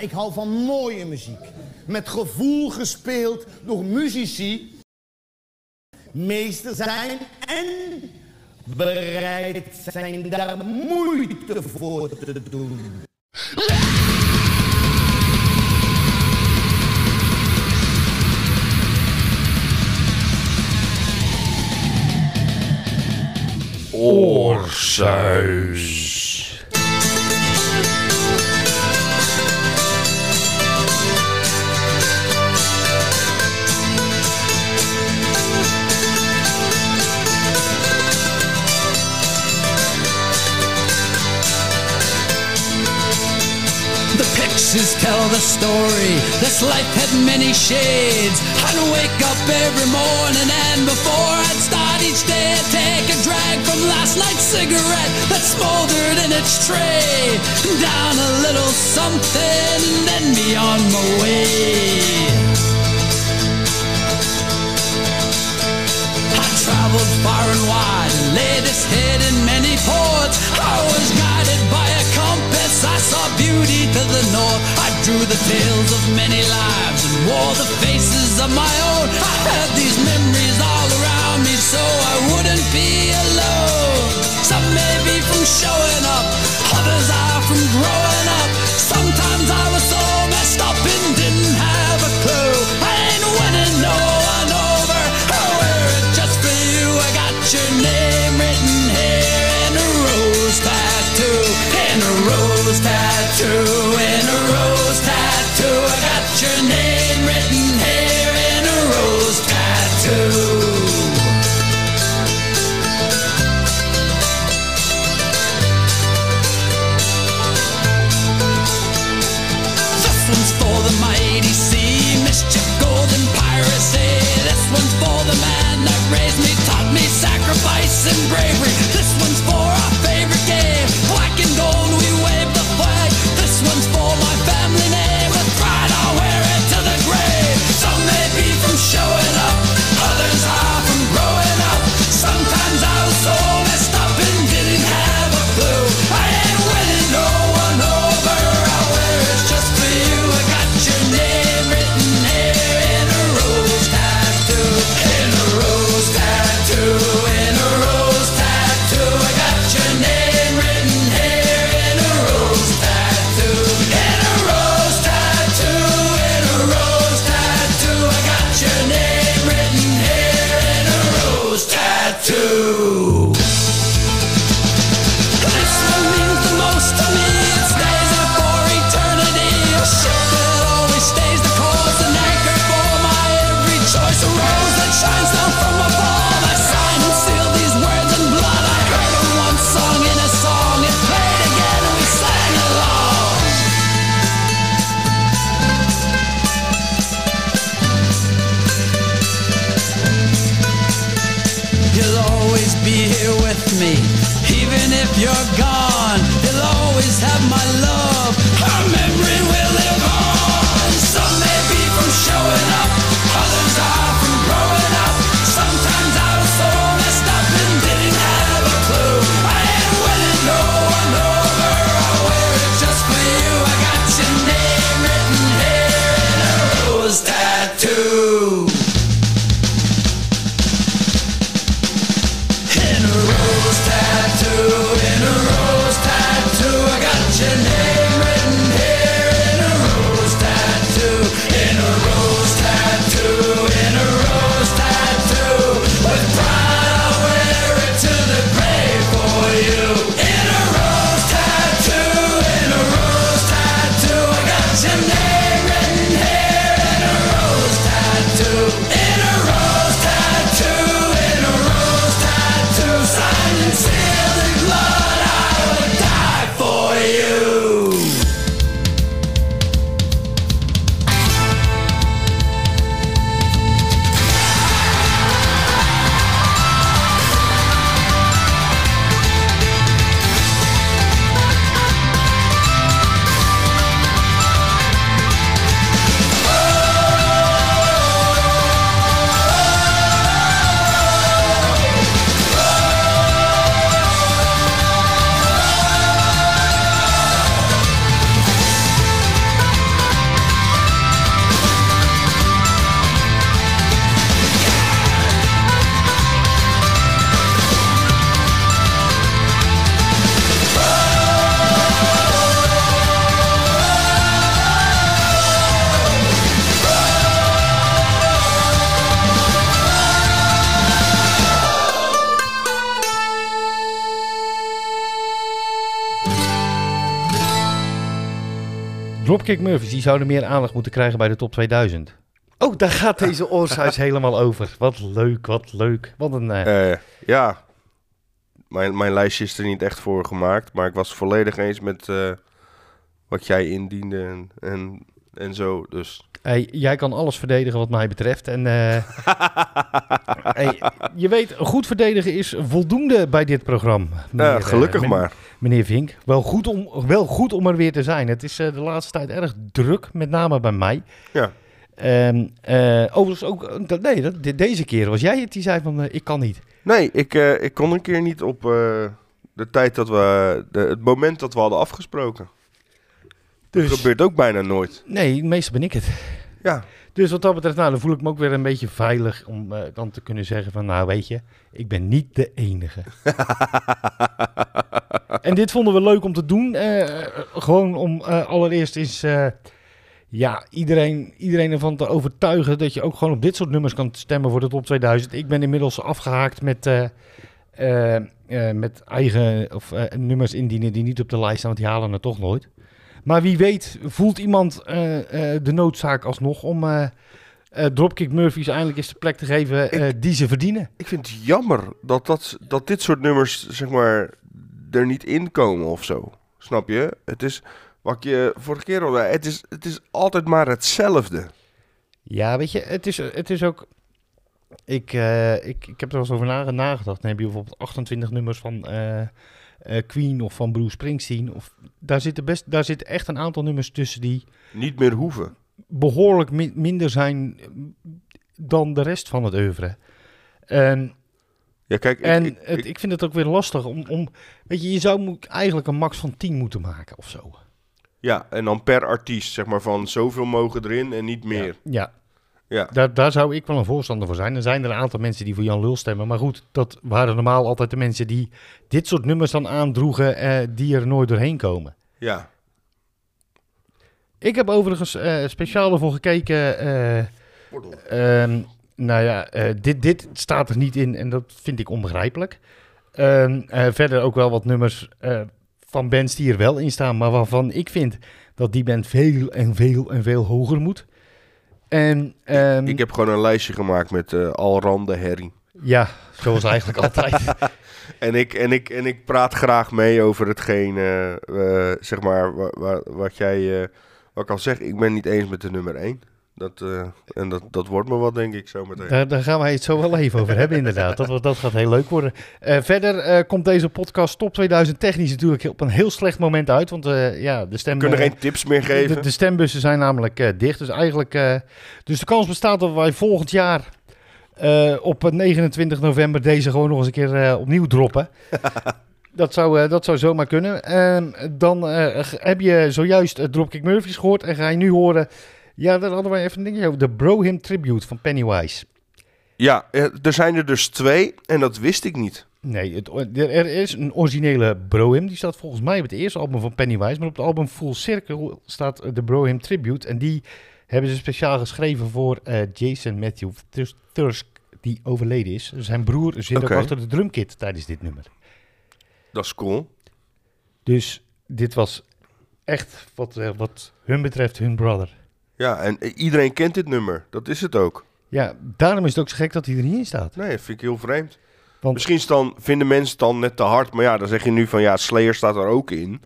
Ik hou van mooie muziek. Met gevoel gespeeld door muzici. Meester zijn en bereid zijn daar moeite voor te doen. Oorsuis. Pictures tell the story. This life had many shades. I'd wake up every morning and before I'd start each day, I'd take a drag from last night's cigarette that smoldered in its tray. Down a little something and then be on my way. I traveled far and wide laid its head in many ports. I was guided by compass. I saw beauty to the north. I drew the tales of many lives and wore the faces of my own. I had these memories all around me so I wouldn't be alone. Some may be from showing up, others are from growing up. Sometimes Dropkick Murphys, die zouden meer aandacht moeten krijgen bij de top 2000. Oh, daar gaat deze Oorsuis helemaal over. Wat leuk, wat leuk. Wat een... eh, Eh, ja, mijn, mijn lijstje is er niet echt voor gemaakt. Maar ik was volledig eens met eh, wat jij indiende en, en, en zo. Dus Hey, jij kan alles verdedigen wat mij betreft. En eh, hey, je weet, goed verdedigen is voldoende bij dit programma. meneer, gelukkig maar. Meneer Vink, wel goed, om, wel goed om er weer te zijn. Het is eh, de laatste tijd erg druk, met name bij mij. Ja. Ehm, eh, overigens ook, eh, dat- nee, dat, de- deze keer was jij het die zei van, ik kan niet. Nee, ik, ik kon een keer niet op de tijd dat we... De, het moment dat we hadden afgesproken. Dat Dus, gebeurt ook bijna nooit. nee, meestal ben ik het. Ja, Dus wat dat betreft, nou, dan voel ik me ook weer een beetje veilig om eh, dan te kunnen zeggen van, nou weet je, ik ben niet de enige. en dit vonden we leuk om te doen. eh, gewoon om eh, allereerst eens, ja, iedereen, iedereen ervan te overtuigen dat je ook gewoon op dit soort nummers kan stemmen voor de top 2000. Ik ben inmiddels afgehaakt met, met eigen of, nummers indienen die niet op de lijst staan, want die halen het toch nooit. Maar wie weet, voelt iemand eh, eh, de noodzaak alsnog om eh, Dropkick Murphys eindelijk eens de plek te geven die ze verdienen? ik vind het jammer dat, dat, dat dit soort nummers, zeg maar, er niet in komen of zo. Snap je? Het is, wat je vorige keer al zei, het is, het is altijd maar hetzelfde. Ja, weet je, het is, het is ook. Ik, ik, ik heb er wel eens over nage- nagedacht. Dan heb je bijvoorbeeld 28 nummers van eh, Queen of van Bruce Springsteen. Of, daar, zitten best, daar zitten echt een aantal nummers tussen die Niet meer hoeven. behoorlijk mi- minder zijn eh, dan de rest van het oeuvre. En, Ja, kijk, ik, en ik- het, ik- ik vind het ook weer lastig om, om. Weet je, je zou eigenlijk een max van 10 moeten maken of zo. ja, en dan per artiest, zeg maar, van zoveel mogen erin en niet meer. Ja, Ja, Daar, daar zou ik wel een voorstander voor zijn. Er zijn er een aantal mensen die voor Jan Lul stemmen. Maar goed, dat waren normaal altijd de mensen die dit soort nummers dan aandroegen, eh, die er nooit doorheen komen. ja. Ik heb overigens eh, speciaal ervoor gekeken. eh, ehm, nou ja, eh, dit, dit staat er niet in en dat vind ik onbegrijpelijk. Ehm, eh, verder ook wel wat nummers eh, van bands die er wel in staan, maar waarvan ik vind dat die band veel en veel en veel hoger moet. En, ehm, Ik heb gewoon een lijstje gemaakt met eh alrande herrie. Ja, zoals eigenlijk altijd. En ik, en, ik, en ik praat graag mee over hetgeen, eh, eh, zeg maar, wa- wa- wat jij, eh, wat ik al zeg, ik ben niet eens met de nummer 1. Dat, eh, en dat, dat wordt me wat, denk ik, zo meteen. Daar, daar gaan wij het zo wel even over hebben, inderdaad. Dat, dat gaat heel leuk worden. Eh, verder eh, komt deze podcast Top 2000 technisch natuurlijk op een heel slecht moment uit. Want ja, de stem... We kunnen geen tips meer geven. De, de stembussen zijn namelijk dicht. Dus eigenlijk. dus de kans bestaat dat wij volgend jaar. op 29 november deze gewoon nog eens een keer opnieuw droppen. dat, zou, dat zou zomaar kunnen. Ehm, dan heb je zojuist Dropkick Murphys gehoord. En ga je nu horen. Ja, daar hadden wij even een dingetje over. De Bro Him Tribute van Pennywise. Ja, er zijn er dus twee en dat wist ik niet. Nee, het, er, is een originele Bro-Him. Die staat volgens mij op het eerste album van Pennywise. Maar op het album Full Circle staat eh, de Bro-Him Tribute. En die hebben ze speciaal geschreven voor eh, Jason Matthew Thurs- Thirsk, die overleden is. Zijn broer zit ook achter de drumkit tijdens dit nummer. Dat is cool. Dus dit was echt wat, eh, wat hun betreft hun brother. Ja, en iedereen kent dit nummer. Dat is het ook. Ja, daarom is het ook zo gek dat hij er niet in staat. Nee, dat vind ik heel vreemd. Want- Misschien is dan, vinden mensen het dan net te hard. Maar ja, dan zeg je nu van ja, Slayer staat er ook in.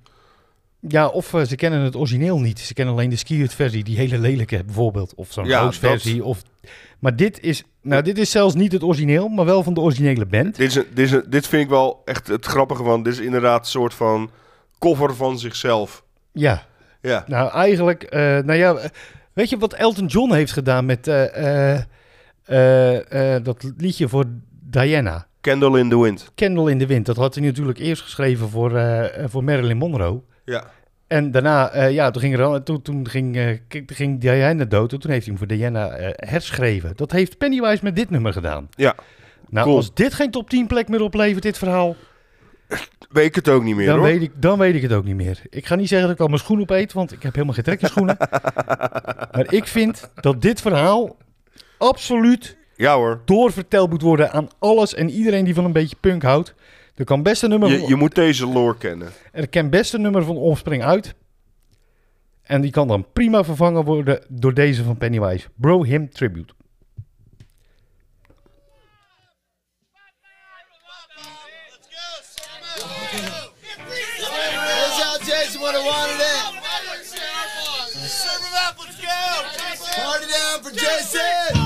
Ja, of eh, ze kennen het origineel niet. Ze kennen alleen de skiert versie, die hele lelijke bijvoorbeeld. Of zo'n Ja, versie. Of... Maar dit is, nou, dit is zelfs niet het origineel, maar wel van de originele band. Dit, is een, dit, is een- dit vind ik wel echt het grappige van. Dit is inderdaad een soort van cover van zichzelf. Ja, Ja, nou eigenlijk, eh, nou ja, weet je wat Elton John heeft gedaan met eh, eh, eh, dat liedje voor Diana? Candle in the Wind. Candle in the Wind. Dat had hij natuurlijk eerst geschreven voor, voor Marilyn Monroe. Ja, En daarna, ja, toen ging, er, toen, toen ging, ging Diana dood. En toen heeft hij hem voor Diana herschreven. Dat heeft Pennywise met dit nummer gedaan. ja. Nou, Cool. als dit geen top 10 plek meer oplevert, dit verhaal, Weet ik het ook niet meer, dan. Weet ik, dan weet ik het ook niet meer. Ik ga niet zeggen dat ik al mijn schoenen opeet, want ik heb helemaal geen trek schoenen. maar ik vind dat dit verhaal absoluut ja, hoor. doorverteld moet worden aan alles en iedereen die van een beetje punk houdt. Er kan beste nummer... Je, je moet deze lore kennen. Er kan best een nummer van Offspring uit. En die kan dan prima vervangen worden door deze van Pennywise. Bro Him Tribute. would have wanted it. Serve him up. Go. Party down for Jason.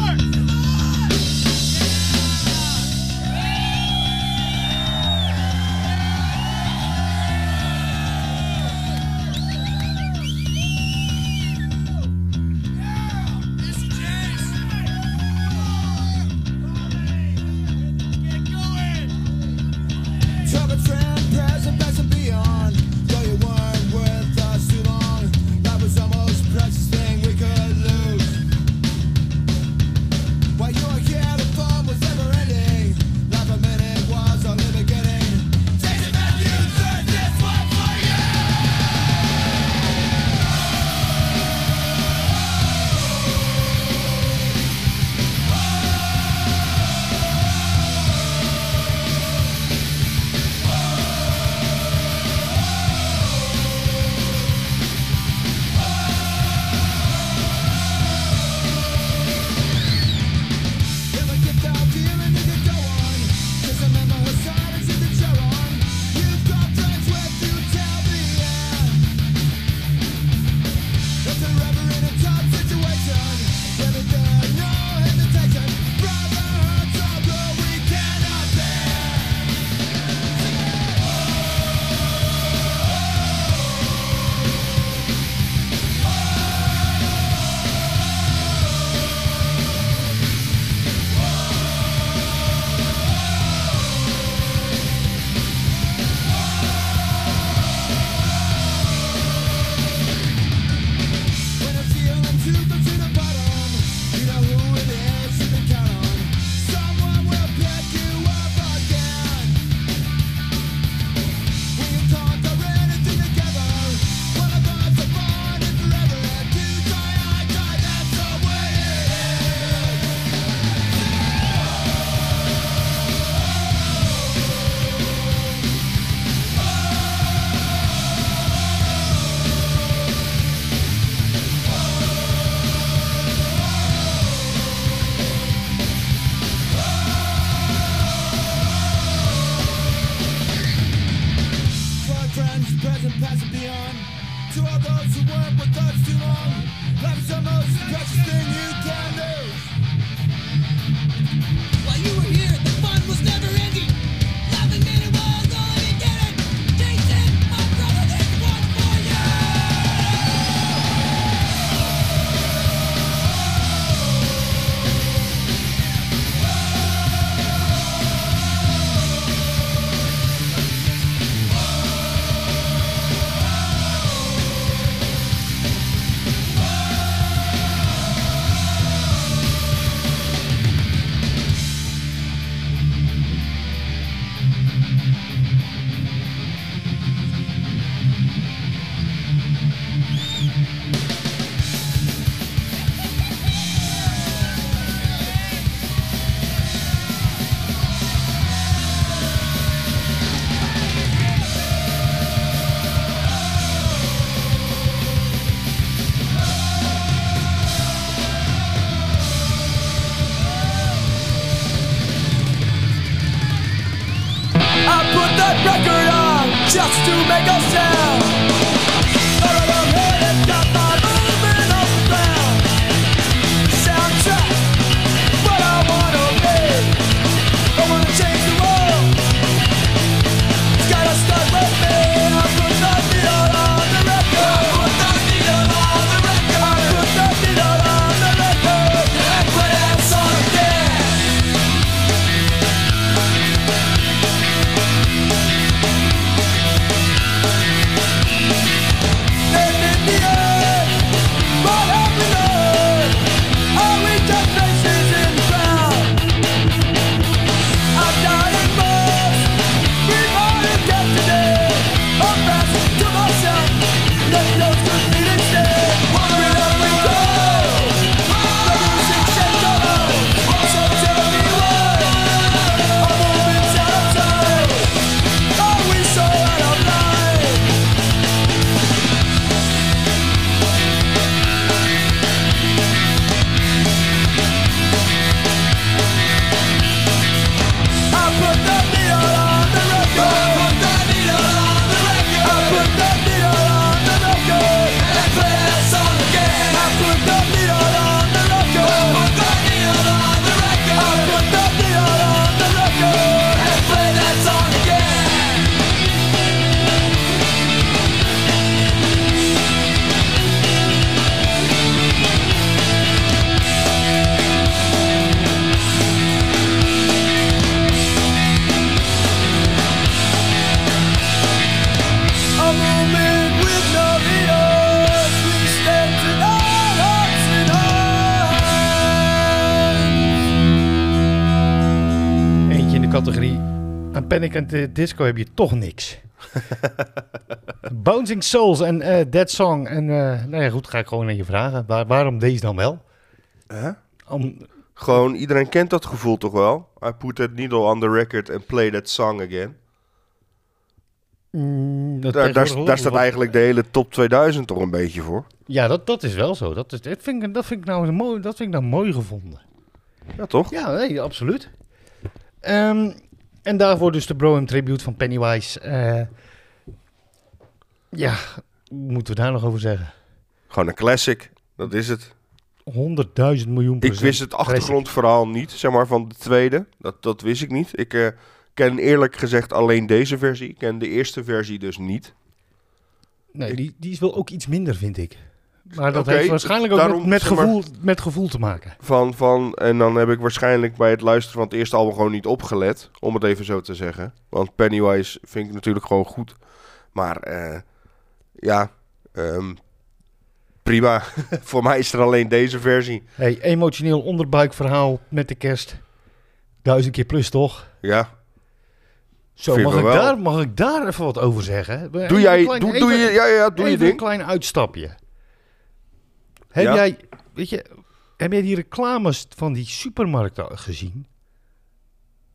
The Disco heb je toch niks. Bouncing Souls en eh Dead Song. En eh, nou ja, goed, ga ik gewoon aan je vragen. Waar- waarom deze dan wel? Om, Gewoon, iedereen kent dat gevoel toch wel? I put that needle on the record and play that song again. mm, dat Daar, daar, staat eigenlijk de hele top 2000 toch een beetje voor. Ja, dat, dat is wel zo. Dat, is, dat, vind ik, dat, vind ik nou een mooi, dat vind ik nou mooi gevonden. Ja, toch? Ja, nee, absoluut. Ehm, en daarvoor dus de Bro tribute van Pennywise. Eh, ja, moeten we daar nog over zeggen? Gewoon een classic. Dat is het. 100.000 miljoen Ik procent. wist het achtergrondverhaal niet, zeg maar, van de tweede. Dat, dat wist ik niet. Ik eh, ken eerlijk gezegd alleen deze versie. Ik ken de eerste versie dus niet. Nee, die, die is wel ook iets minder, vind ik. Maar dat heeft waarschijnlijk ook daarom, met, met, zeg maar- gevoel, met gevoel te maken. Van, van, en dan heb ik waarschijnlijk bij het luisteren van het eerste album gewoon niet opgelet. Om het even zo te zeggen. Want Pennywise vind ik natuurlijk gewoon goed. Maar eh, ja, ehm, prima. Voor mij is er alleen deze versie. Hey, emotioneel onderbuikverhaal met de kerst. Duizend keer plus, toch? Ja, Zo, mag ik wel. daar, mag ik daar even wat over zeggen? doe jij, doe, je, ja, ja, doe je even een ding. klein uitstapje. Heb Ja? jij, weet je, heb jij die reclames van die supermarkten gezien?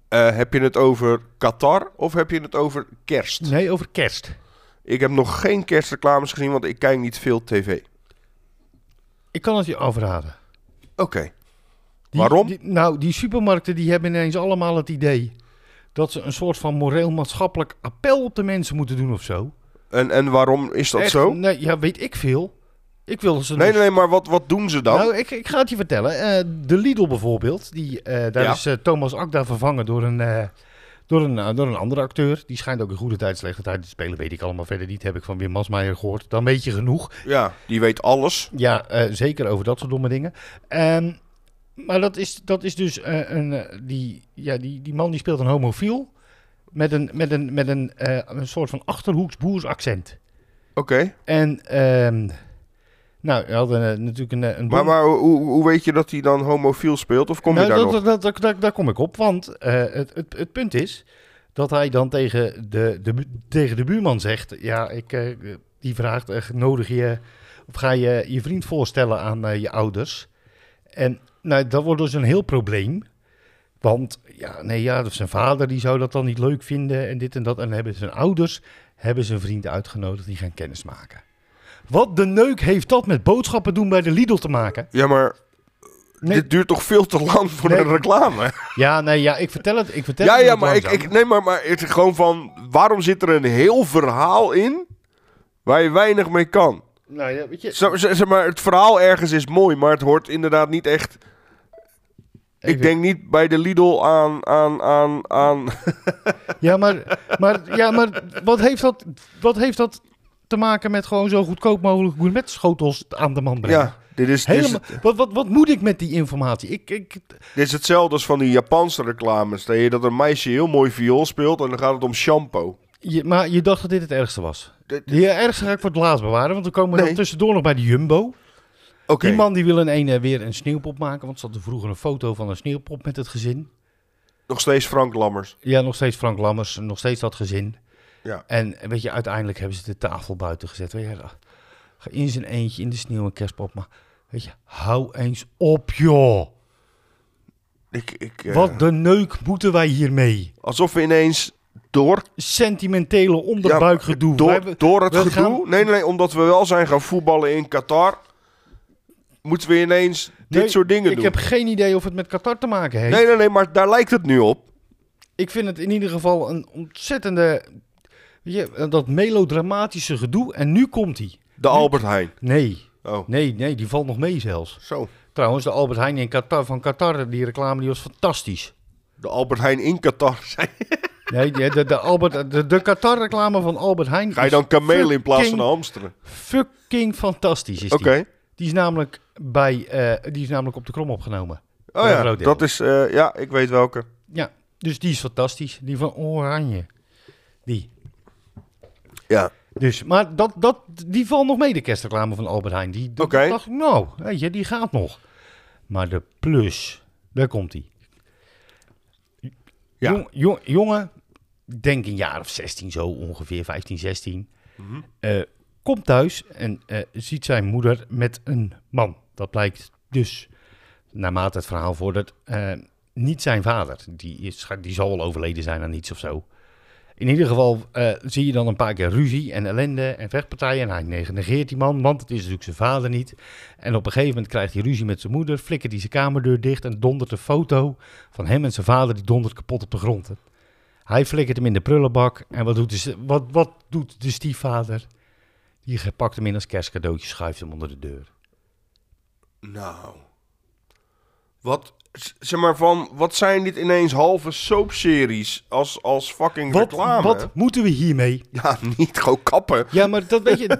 Eh, heb je het over Qatar of heb je het over kerst? Nee, over kerst. Ik heb nog geen kerstreclames gezien, want ik kijk niet veel tv. Ik kan het je afraden. Oké. Waarom? die- nou, die supermarkten die hebben ineens allemaal het idee dat ze een soort van moreel-maatschappelijk appel op de mensen moeten doen of zo. En, en waarom is dat Echt? zo? Nee, ja, weet ik veel. Ik wil ze Nee, dus- nee, nee, maar wat, wat doen ze dan? Nou, ik, ik ga het je vertellen. Eh, de Lidl bijvoorbeeld, die, eh, daar Ja. is eh, Thomas Akda vervangen door een, eh, door, een, door een andere acteur. Die schijnt ook een goede tijd, slechte tijd te spelen, weet ik allemaal verder niet. Heb ik van Wim Masmeijer gehoord. Dan weet je genoeg. Ja, die weet alles. Ja, eh, zeker over dat soort domme dingen. Ehm, maar dat is, dat is dus eh, een, die, ja, die, die man die speelt een homofiel met een, met een, met een, eh, een soort van achterhoeks boers accent. Oké. En ehm, nou, we hadden eh, natuurlijk een, een Maar, maar hoe, hoe weet je dat hij dan homofiel speelt? Of kom je nou, daar dat, nog? dat, dat, dat- daar kom ik op, want eh, het, het, het punt is dat hij dan tegen de, de, tegen de buurman zegt: Ja, ik, eh, die vraagt: eh, nodig je of ga je je vriend voorstellen aan eh, je ouders? En nou, dat wordt dus een heel probleem. Want ja, nee, ja, zijn vader die zou dat dan niet leuk vinden en dit en dat. En hebben zijn ouders hebben zijn vriend uitgenodigd die gaan kennismaken. Wat de neuk heeft dat met boodschappen doen bij de Lidl te maken? Ja, maar Nee. dit duurt toch veel te lang voor Nee. een reclame? Ja, nee, ja, ik vertel het. Ik vertel Ja, het ja, maar ik, ik, nee, maar, maar het is gewoon van... Waarom zit er een heel verhaal in waar je weinig mee kan? Nou ja, weet je. Zeg maar, het verhaal ergens is mooi, maar het hoort inderdaad niet echt... Ik denk niet bij de Lidl aan... aan, aan, aan Ja, maar, maar, ja, maar wat, heeft dat, wat heeft dat te maken met gewoon zo goedkoop mogelijk gourmetschotels aan de man brengen? ja, dit is, dit, is, Helemaal, wat, wat, wat moet ik met die informatie? Ik, ik, dit is hetzelfde als van die Japanse reclames. Dat, je, dat een meisje heel mooi viool speelt en dan gaat het om shampoo. je, maar je dacht dat dit het ergste was. Dit- Die ergste ga ik voor het laatst bewaren, want we komen Nee. dan tussendoor nog bij de Jumbo. Oké, Die man die wil in een eh, weer een sneeuwpop maken, want zat er vroeger een foto van een sneeuwpop met het gezin. nog steeds Frank Lammers. Ja, nog steeds Frank Lammers, nog steeds dat gezin. Ja. En weet je, uiteindelijk hebben ze de tafel buiten gezet. Weet je, ga in zijn eentje in de sneeuw een kerstpop. Maar weet je, hou eens op joh. Ik, ik, eh, Wat de neuk moeten wij hiermee? Alsof we ineens door, Sentimentele onderbuikgedoe. door, Wij- door het gedoe... gaan- Nee, nee, nee, omdat we wel zijn gaan voetballen in Qatar... moeten we ineens dit soort dingen ik doen. heb geen idee of het met Qatar te maken heeft. Nee, nee, nee, maar daar lijkt het nu op. Ik vind het in ieder geval een ontzettende... Je, dat melodramatische gedoe. En nu komt hij. De Albert Heijn. Nee, Oh, nee, nee, die valt nog mee zelfs. zo. Trouwens, de Albert Heijn in Qatar, van Qatar, die reclame, die was fantastisch. De Albert Heijn in Qatar. Nee, de, de, Albert, de, de Qatar-reclame van Albert Heijn. Ga je dan kamelen in plaats van hamsteren? Fucking fantastisch is Oké. die. Die is namelijk bij, eh, die is namelijk op de krom opgenomen. Oh ja, dat is... eh, ja, ik weet welke. Ja, dus die is fantastisch. Die van Oranje. Ja. Dus, maar dat, dat, die valt nog mee, de kerstreclame van Albert Heijn. Die, dacht ik, nou, weet je, die gaat nog. Maar de plus, daar komt die. Ja. Jong, jong- jongen, denk een jaar of 16 zo ongeveer, 15, 16. Mhm. eh, komt thuis en eh, ziet zijn moeder met een man. Dat blijkt dus, naarmate het verhaal vordert, eh, niet zijn vader. Die, is, die zal wel overleden zijn aan iets of zo. In ieder geval eh, zie je dan een paar keer ruzie en ellende en vechtpartijen. En hij neg- negeert die man, want het is natuurlijk zijn vader niet. En op een gegeven moment krijgt hij ruzie met zijn moeder, flikkert hij zijn kamerdeur dicht en dondert een foto van hem en zijn vader, die dondert kapot op de grond. Hij flikkert hem in de prullenbak. En wat doet de, wat, wat doet de stiefvader? Die pakt hem in als kerstcadeautje, schuift hem onder de deur. Nou. Wat, zeg maar van, wat zijn dit ineens halve soapseries als, als fucking Wat, reclame? wat moeten we hiermee? Ja, niet gewoon kappen. Ja, maar dat weet je.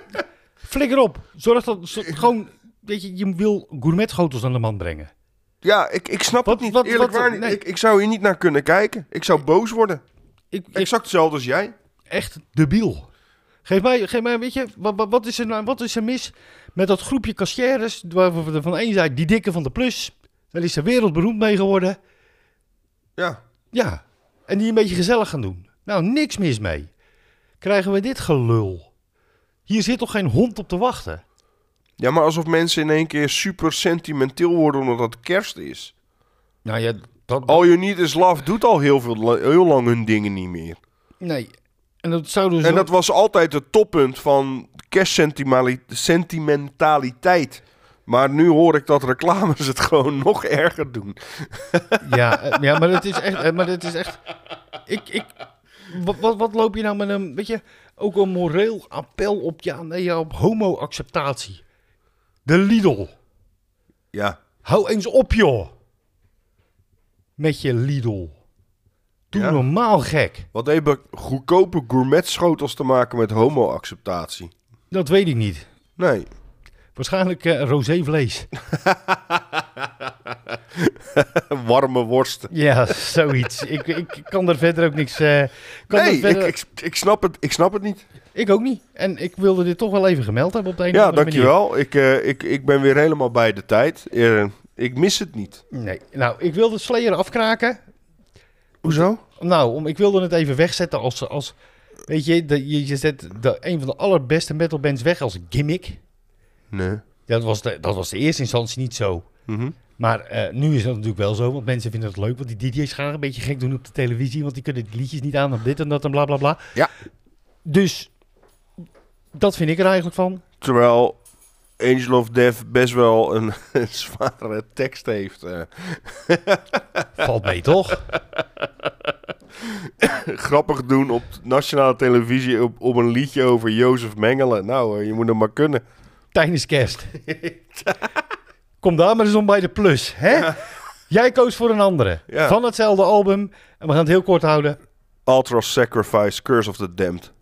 Flikker op. Zorg dat zo- gewoon. Weet je, je wil gourmetschotels aan de man brengen. Ja, ik, ik snap Wat- het niet. wat- Eerlijk wat- waar niet. nee. Ik, ik zou hier niet naar kunnen kijken. Ik zou boos worden. Ik, ik Exact hetzelfde als jij. echt debiel. Geef mij, geef mij, weet je, wat, wat, wat is er nou, wat is er mis met dat groepje cashiers, waarvan we van één zijde die dikke van de plus, daar is ze wereldberoemd mee geworden. Ja. Ja, en die een beetje gezellig gaan doen. Nou, niks mis mee. Krijgen we dit gelul? Hier zit toch geen hond op te wachten? Ja, maar alsof mensen in één keer super sentimenteel worden omdat het kerst is. Nou ja, dat... All You Need Is Love doet al heel, veel, heel lang hun dingen niet meer. Nee. En dat zouden ze... En dat was altijd het toppunt van kerstsentimentaliteit. Maar nu hoor ik dat reclames het gewoon nog erger doen. Ja, eh, ja, maar het is echt... eh, Maar het is echt... Ik... ik wat, wat, wat loop je nou met een... Weet je, ook een moreel appel op... Ja, nee, op homo-acceptatie. De Lidl. Ja, Hou eens op, joh. Met je Lidl. Doe Ja? normaal gek. wat hebben goedkope gourmetschotels te maken met homo-acceptatie? Dat weet ik niet. Nee. Waarschijnlijk eh rosé vlees. Warme worsten. Ja, zoiets. ik, ik kan er verder ook niks... eh kan Nee, verder- ik, ik, ik, snap het, ik snap het niet. Ik ook niet. En ik wilde dit toch wel even gemeld hebben op de een of Ja, andere manier. dankjewel. Ik, eh, ik, ik ben weer helemaal bij de tijd. Eh, ik mis het niet. Nee. Nou, ik wilde Slayer afkraken. Hoezo? Nou, om, ik wilde het even wegzetten als... als weet je, de, je, je zet de, een van de allerbeste metalbands weg als gimmick. Nee. Dat was de, dat was de eerste instantie niet zo. Mhm. Maar eh, nu is dat natuurlijk wel zo, want mensen vinden het leuk. Want die DJ's gaan een beetje gek doen op de televisie, want die kunnen die liedjes niet aan op dit en dat en bla bla bla. Ja. Dus dat vind ik er eigenlijk van. Terwijl Angel of Death best wel een, zware tekst heeft. eh. Valt mee, toch? grappig doen op nationale televisie op, op een liedje over Jozef Mengelen. Nou, eh, je moet hem maar kunnen. Tijdens kerst. Kom daar maar eens om bij de plus, hè? Jij koos voor een andere. Ja. Van hetzelfde album. En we gaan het heel kort houden. Ultra Sacrifice, Curse of the Damned.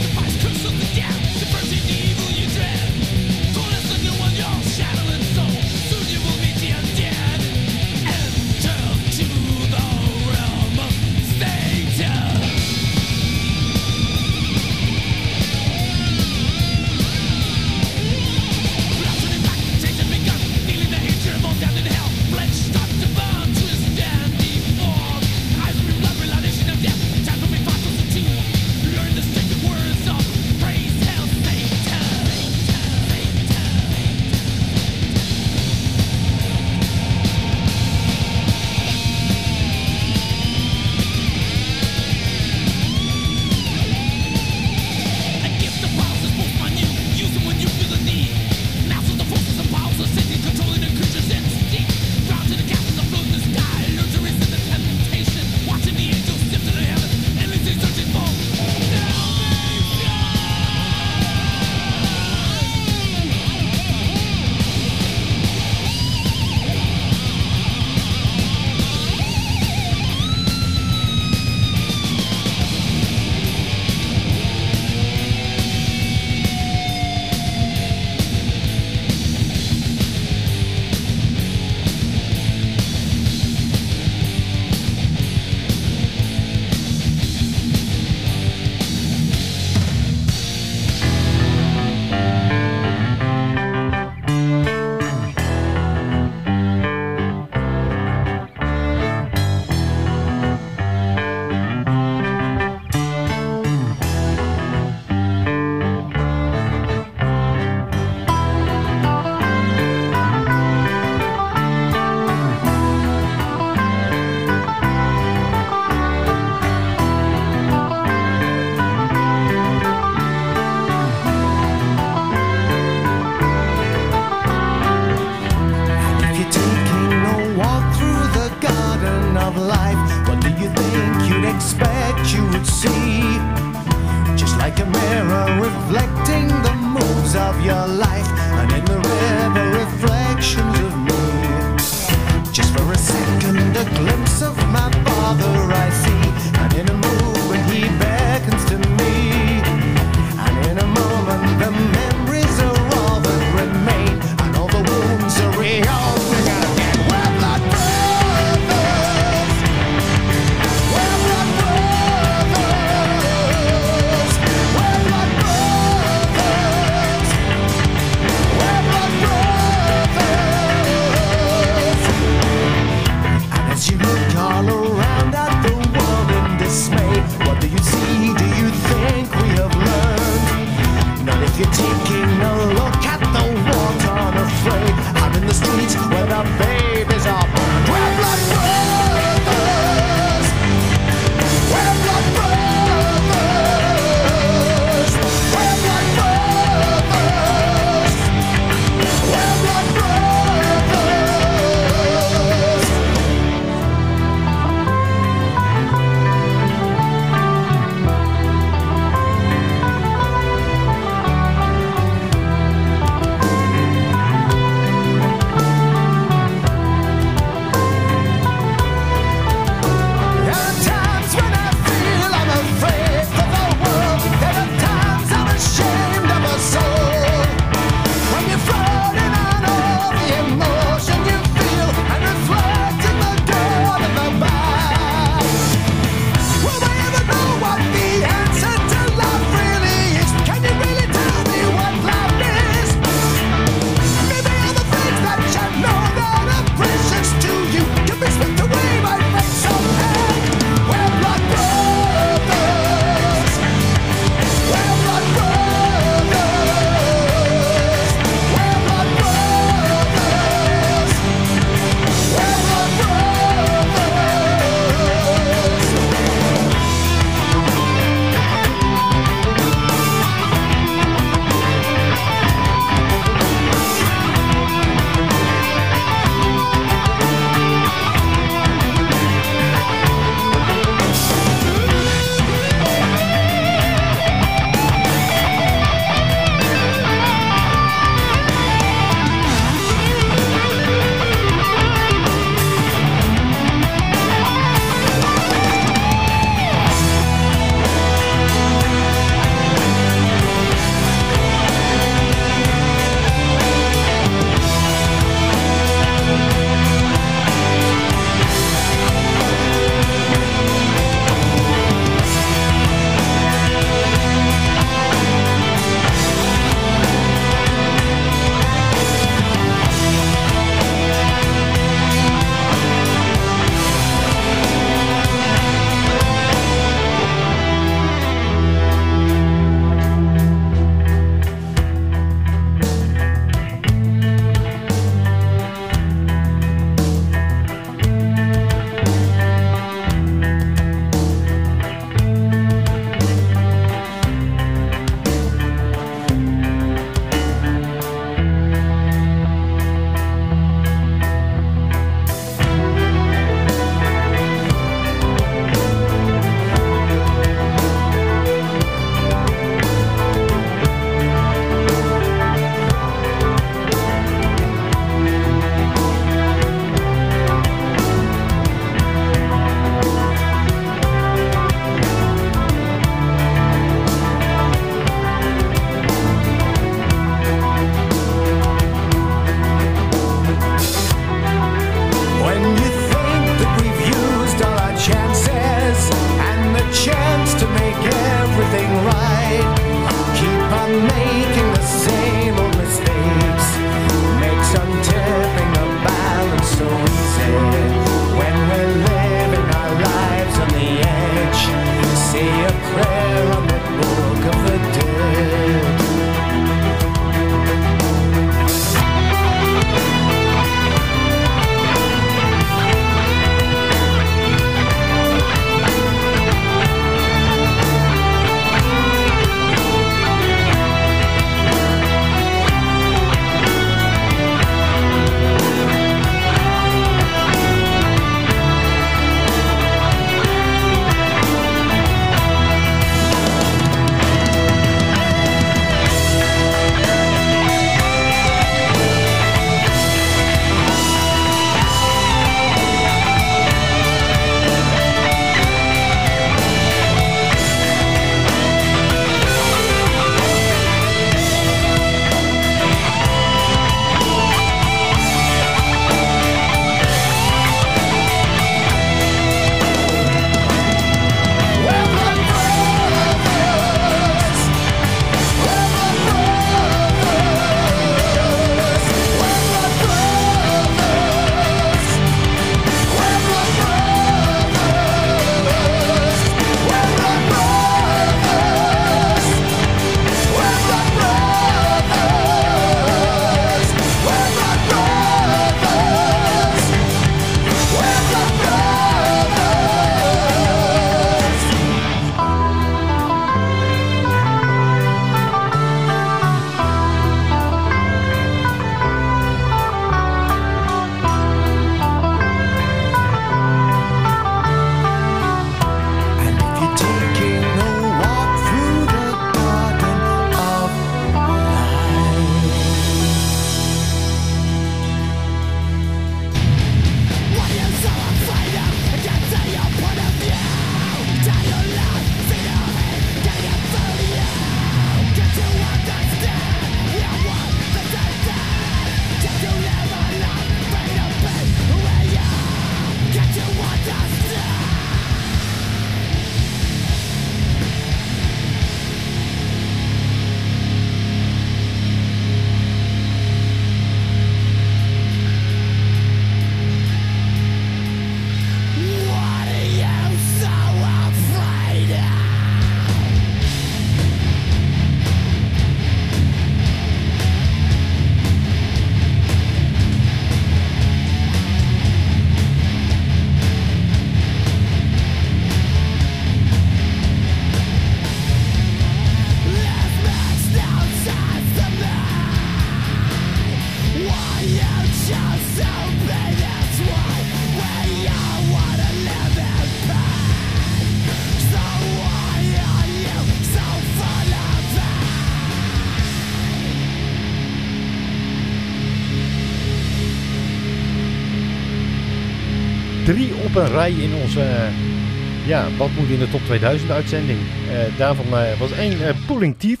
Een rij in onze, eh, ja, wat moet in de top 2000 uitzending. Eh, daarvan eh, was één Pulling Teeth.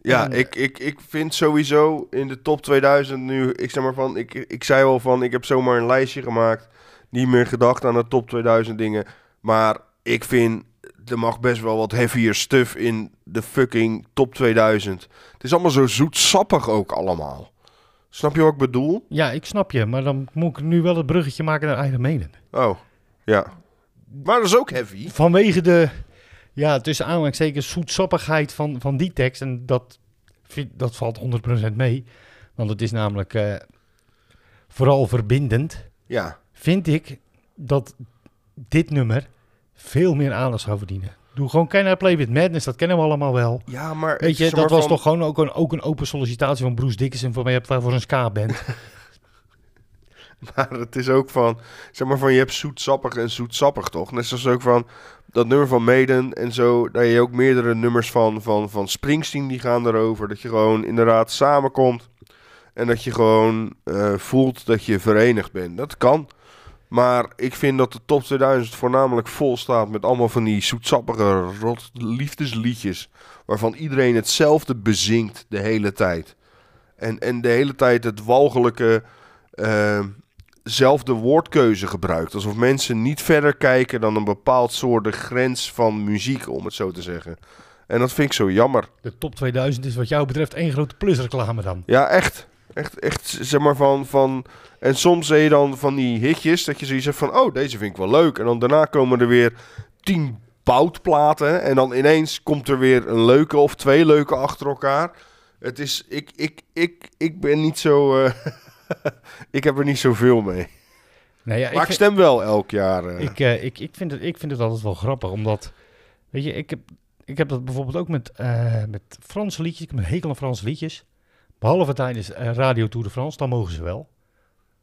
Ja, En, ik, ik, ik vind sowieso in de top 2000 nu, ik zeg maar van, ik, ik zei al van, ik heb zomaar een lijstje gemaakt, niet meer gedacht aan de top 2000 dingen, maar ik vind, er mag best wel wat heavier stuff in de fucking top 2000. Het is allemaal zo zoetsappig ook allemaal. Snap je wat ik bedoel? Ja, ik snap je, maar dan moet ik nu wel het bruggetje maken naar Iron Maiden. Oh, ja. Maar dat is ook heavy. Vanwege de, ja, tussen aanhalingstekens zoetsappigheid van, van die tekst. En dat, dat valt 100% mee. Want het is namelijk eh, vooral verbindend. Ja. Vind ik dat dit nummer veel meer aandacht zou verdienen. Doe gewoon Can I Play With Madness, dat kennen we allemaal wel. Ja, maar... Weet je, dat was van- toch gewoon ook een, ook een open sollicitatie van Bruce Dickinson voor, mij voor een ska-band. Maar het is ook van, zeg maar van, je hebt zoetsappig en zoetsappig toch? Net zoals ook van dat nummer van Maiden en zo, daar je ook meerdere nummers van, van, van Springsteen die gaan erover. Dat je gewoon inderdaad samenkomt en dat je gewoon eh, voelt dat je verenigd bent. Dat kan. Maar ik vind dat de top 2000 voornamelijk vol staat met allemaal van die zoetsappige liefdesliedjes. Waarvan iedereen hetzelfde bezingt de hele tijd. En, en de hele tijd het walgelijke eh, zelfde woordkeuze gebruikt. Alsof mensen niet verder kijken dan een bepaald soort grens van muziek, om het zo te zeggen. En dat vind ik zo jammer. De top 2000 is wat jou betreft één grote plusreclame dan. Ja, echt. Echt, echt, zeg maar van, van... En soms zie je dan van die hitjes, dat je zoiets hebt van... Oh, deze vind ik wel leuk. En dan daarna komen er weer tien boutplaten. En dan ineens komt er weer een leuke of twee leuke achter elkaar. Het is... Ik, ik, ik, ik ben niet zo... eh, ik heb er niet zoveel mee. Nee, ja, Maar ik vind- stem wel elk jaar. eh. Ik, eh, ik, ik, vind het, ik vind het altijd wel grappig, omdat... Weet je, ik heb, ik heb dat bijvoorbeeld ook met, eh, met Franse liedjes. Ik heb een hekel aan Franse liedjes. Behalve tijdens Radio Tour de France, dan mogen ze wel.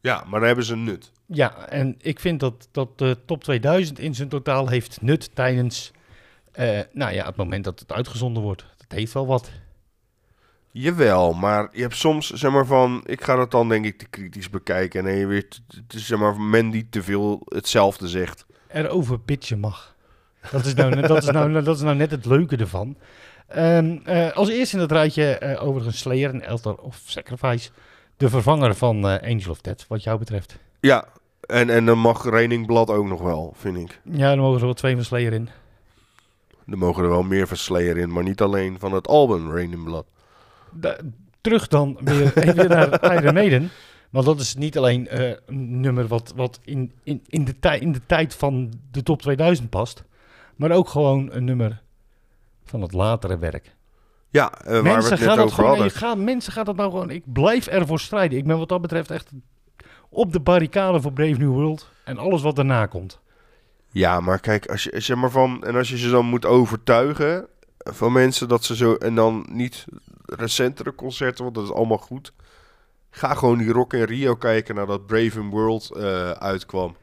Ja, maar dan hebben ze nut. Ja, en ik vind dat, dat de top 2000 in zijn totaal heeft nut tijdens... nou ja, het moment dat het uitgezonden wordt. Dat heeft wel wat. Jawel, maar je hebt soms, zeg maar van... Ik ga dat dan denk ik te kritisch bekijken. En je weer, zeg maar, men die te veel hetzelfde zegt. erover pitchen mag. Dat is nou, dat is nou, dat is nou net het leuke ervan. Ehm, eh, als eerste in het rijtje eh, overigens Slayer en Elter of Sacrifice. De vervanger van eh, Angel of Death, wat jou betreft. Ja, en, en dan mag Reningblad ook nog wel, vind ik. Ja, dan mogen er wel twee van Slayer in. Er mogen er wel meer van Slayer in, maar niet alleen van het album Raining Blood. Da- terug dan weer even naar Iron Maiden. Want dat is niet alleen eh, een nummer wat, wat in, in, in, de tij- in de tijd van de top 2000 past. Maar ook gewoon een nummer van het latere werk. Ja, eh, waar we mensen, het net gaan dat over hadden. mensen gaan dat nou gewoon... Ik blijf ervoor strijden. Ik ben wat dat betreft echt op de barricade voor Brave New World. En alles wat daarna komt. Ja, maar kijk, als je, zeg maar van, en als je ze dan moet overtuigen van mensen dat ze zo, en dan niet recentere concerten, want dat is allemaal goed. Ga gewoon die Rock in Rio kijken nadat Brave New World eh, uitkwam.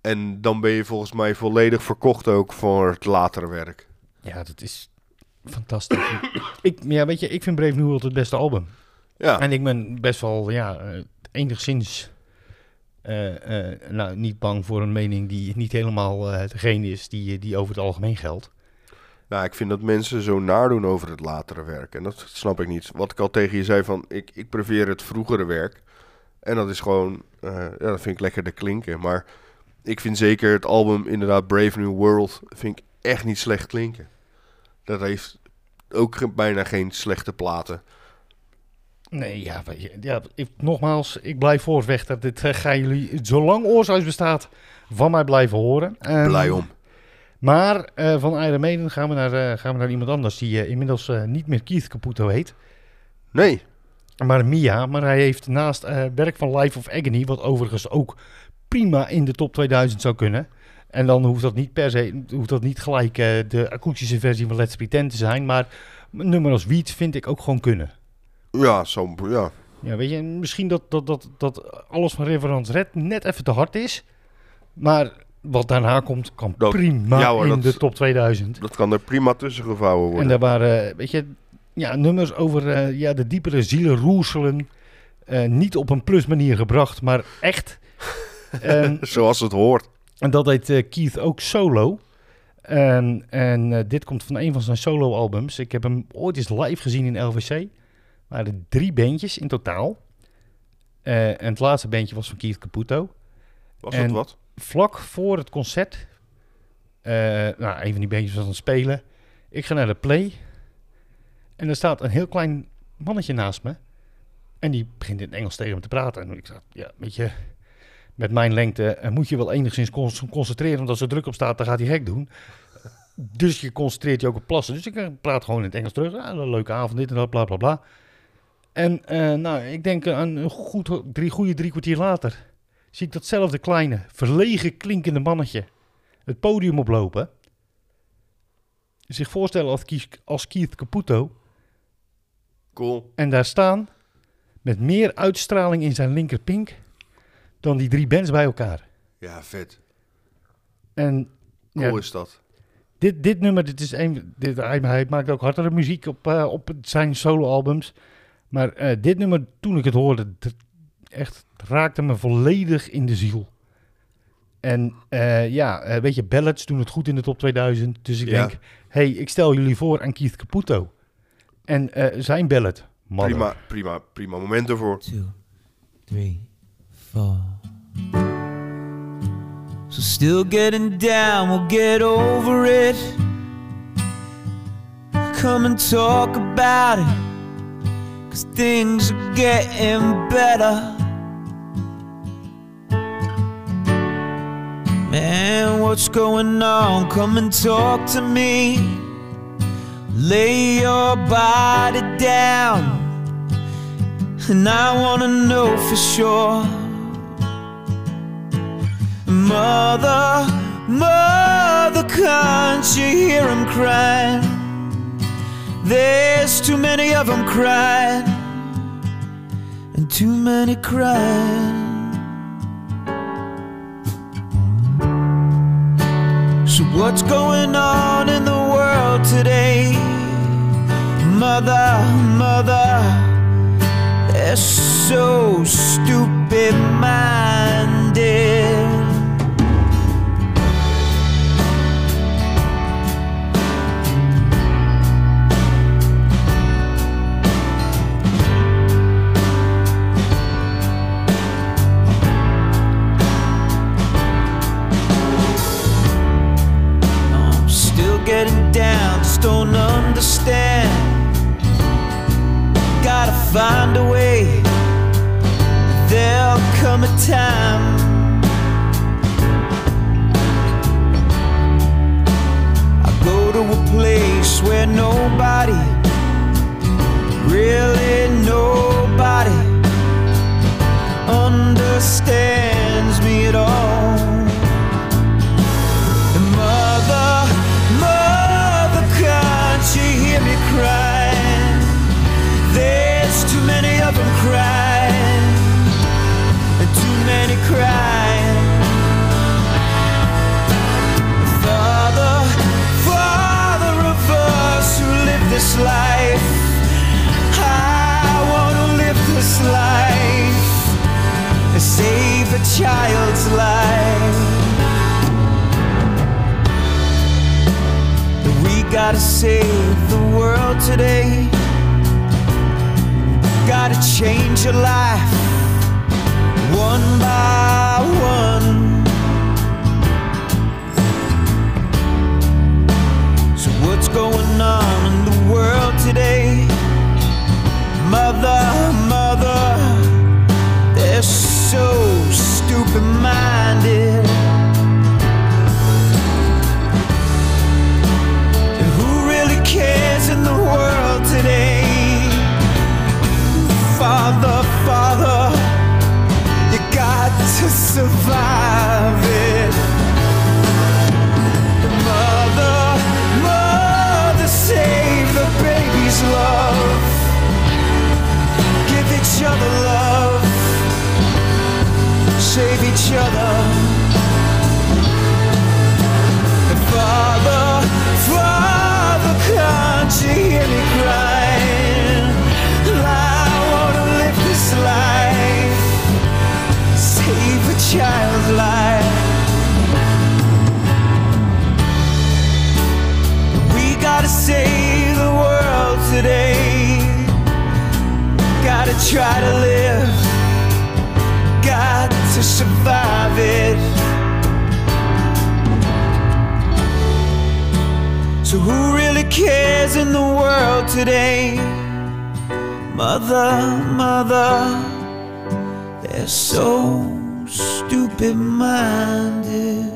En dan ben je volgens mij volledig verkocht ook voor het latere werk. Ja, dat is fantastisch. ik, ja, weet je, ik vind Brave New World het beste album. Ja, En ik ben best wel, ja, eh, enigszins... eh, nou, niet bang voor een mening die niet helemaal eh degene is die, die over het algemeen geldt. Nou, ik vind dat mensen zo nadoen over het latere werk. En dat snap ik niet. Wat ik al tegen je zei van, ik, ik prefereer het vroegere werk. En dat is gewoon, eh, ja, dat vind ik lekkerder klinken. Maar ik vind zeker het album inderdaad Brave New World, vind ik echt niet slecht klinken. Dat heeft ook bijna geen slechte platen. Nee, ja, ja ik, nogmaals, ik blijf voorvechter. Dit eh, gaan jullie, zolang Oorzuis bestaat, van mij blijven horen. Ehm, Blij om. Maar eh, van Iron Maiden gaan we naar, eh, gaan we naar iemand anders die eh, inmiddels niet meer Keith Caputo heet. Nee, Maar Mia, maar hij heeft naast werk van Life of Agony, wat overigens ook prima in de top 2000 zou kunnen. En dan hoeft dat niet per se, hoeft dat niet gelijk de akoestische versie van Let's Pretend te zijn. Maar een nummer als Wiet vind ik ook gewoon kunnen. ja, zo, ja. Ja, weet je, misschien dat, dat, dat, dat alles van Reverence Red net even te hard is. Maar wat daarna komt, kan Dat- prima ja hoor, in dat- de top 2000. dat kan er prima tussen gevouwen worden. En daar waren, weet je, ja, nummers over eh, ja, de diepere zielenroerselen. eh niet op een plus manier gebracht, maar echt En, Zoals het hoort. en dat deed eh, Keith ook solo. En, en dit komt van een van zijn solo-albums. Ik heb hem ooit eens live gezien in LVC. Er waren drie bandjes in totaal. En het laatste bandje was van Keith Caputo. Was En- dat wat? Vlak voor het concert, eh, nou, een van die bandjes was aan het spelen. Ik ga naar de play. En er staat een heel klein mannetje naast me. En die begint in het Engels tegen me te praten. En ik zeg, ja, weet je, met mijn lengte eh, moet je wel enigszins con- concentreren. Want als er druk op staat, dan gaat hij gek doen. Dus je concentreert je ook op plassen. Dus ik eh, praat gewoon in het Engels terug. Ja, een leuke avond, dit en dat, bla bla bla. En nou, ik denk eh, een goed, drie goede drie kwartier later zie ik datzelfde kleine, verlegen klinkende mannetje het podium oplopen. Zich voorstellen als, Keith- als Keith Caputo Cool. en daar staan met meer uitstraling in zijn linkerpink dan die drie bands bij elkaar. Ja, vet. En Cool ja, is dat. dit, dit nummer, dit is een, dit, hij, hij maakt ook hardere muziek op, eh, op zijn soloalbums. Maar eh, dit nummer, toen ik het hoorde, echt raakte me volledig in de ziel. En eh, ja, eh, weet je, ballads doen het goed in de top 2000. Dus ik Ja. denk, hey, ik stel jullie voor aan Keith Caputo. En eh, zijn ballad, Mother. Prima, prima, prima moment ervoor. two, three, four. So still getting down, we'll get over it. Come and talk about it. Cause things are getting better. Man, what's going on? Come and talk to me. Lay your body down. And I wanna know for sure. Mother, mother, can't you hear him crying? There's too many of them crying, and too many crying. So, what's going on in the world today? Mother, mother, they're so stupid minded. Getting down, just don't understand. Gotta find a way. There'll come a time. I go to a place where nobody, really child's life. We gotta save the world today. Gotta change your life one by one. So, what's going on in the world today? Mother, mother, they're so stupid minded. And who really cares in the world today? Father, Father, you got to survive it. Mother, Mother, save the baby's love. Give each other love save each other. And Father, Father, can't you hear me cry? I wanna live this life, save a child's life. We gotta save the world today. Gotta try to live. God to survive it. So, who really cares in the world today? Mother, mother, they're so stupid minded.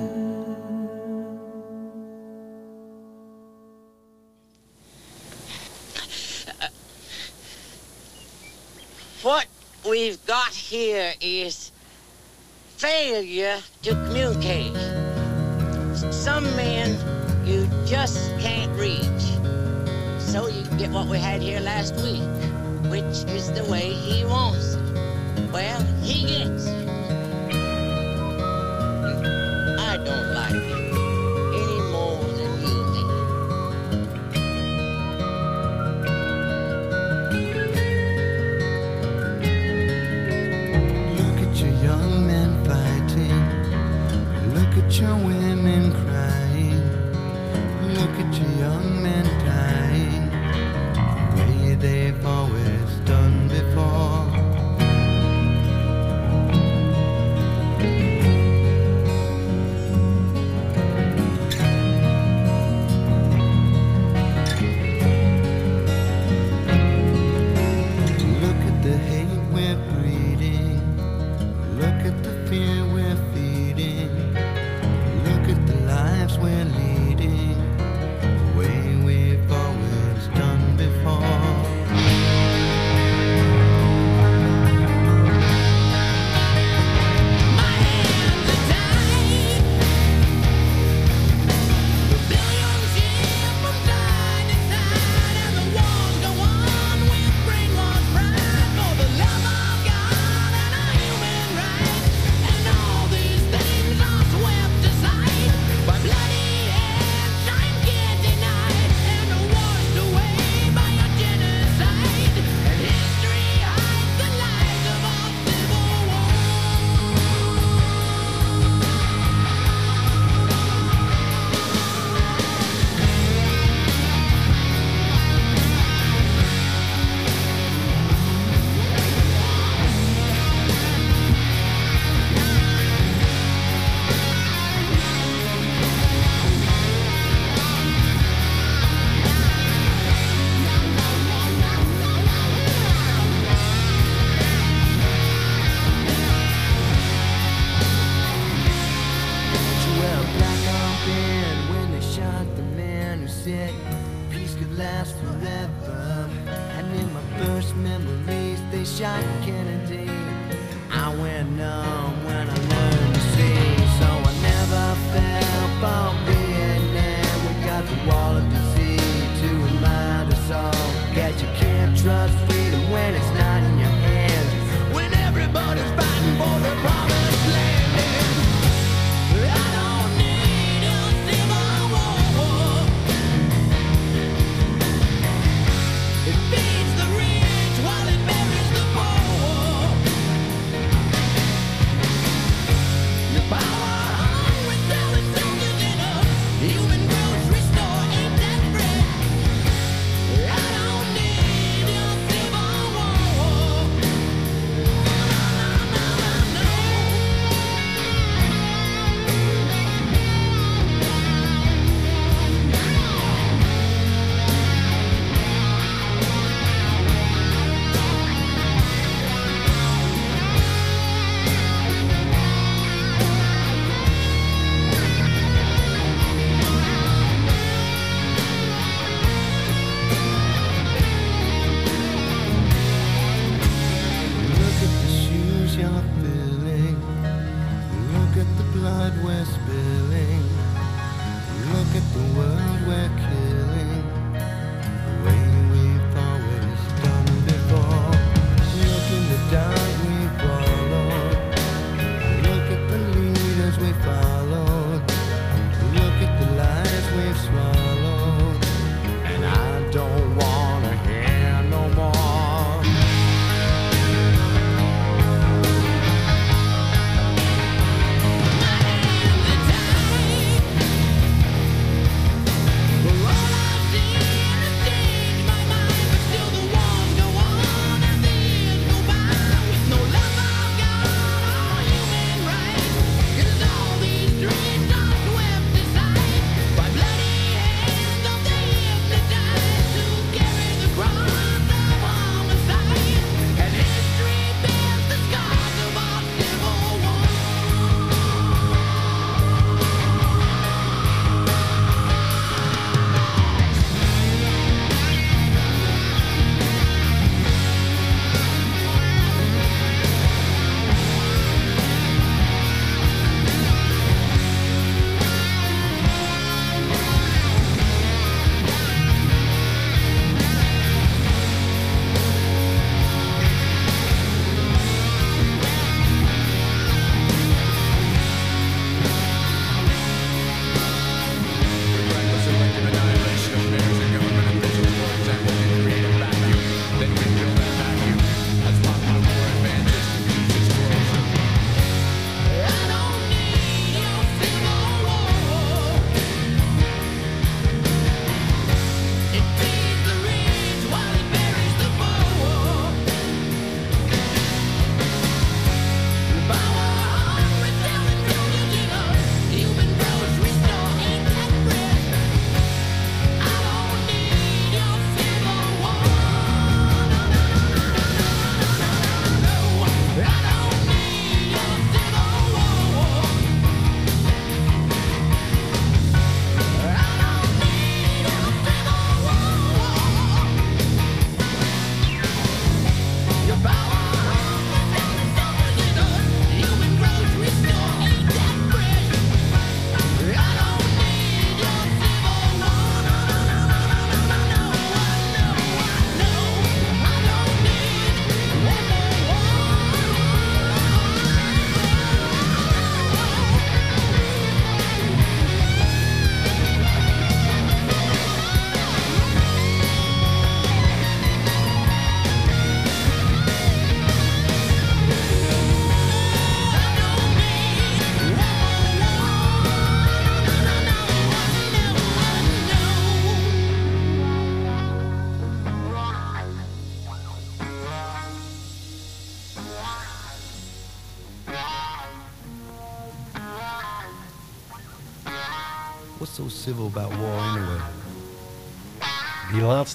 What we've got here is failure to communicate. Some men you just can't reach. So you get what we had here last week, which is the way he wants it. Well, he gets it.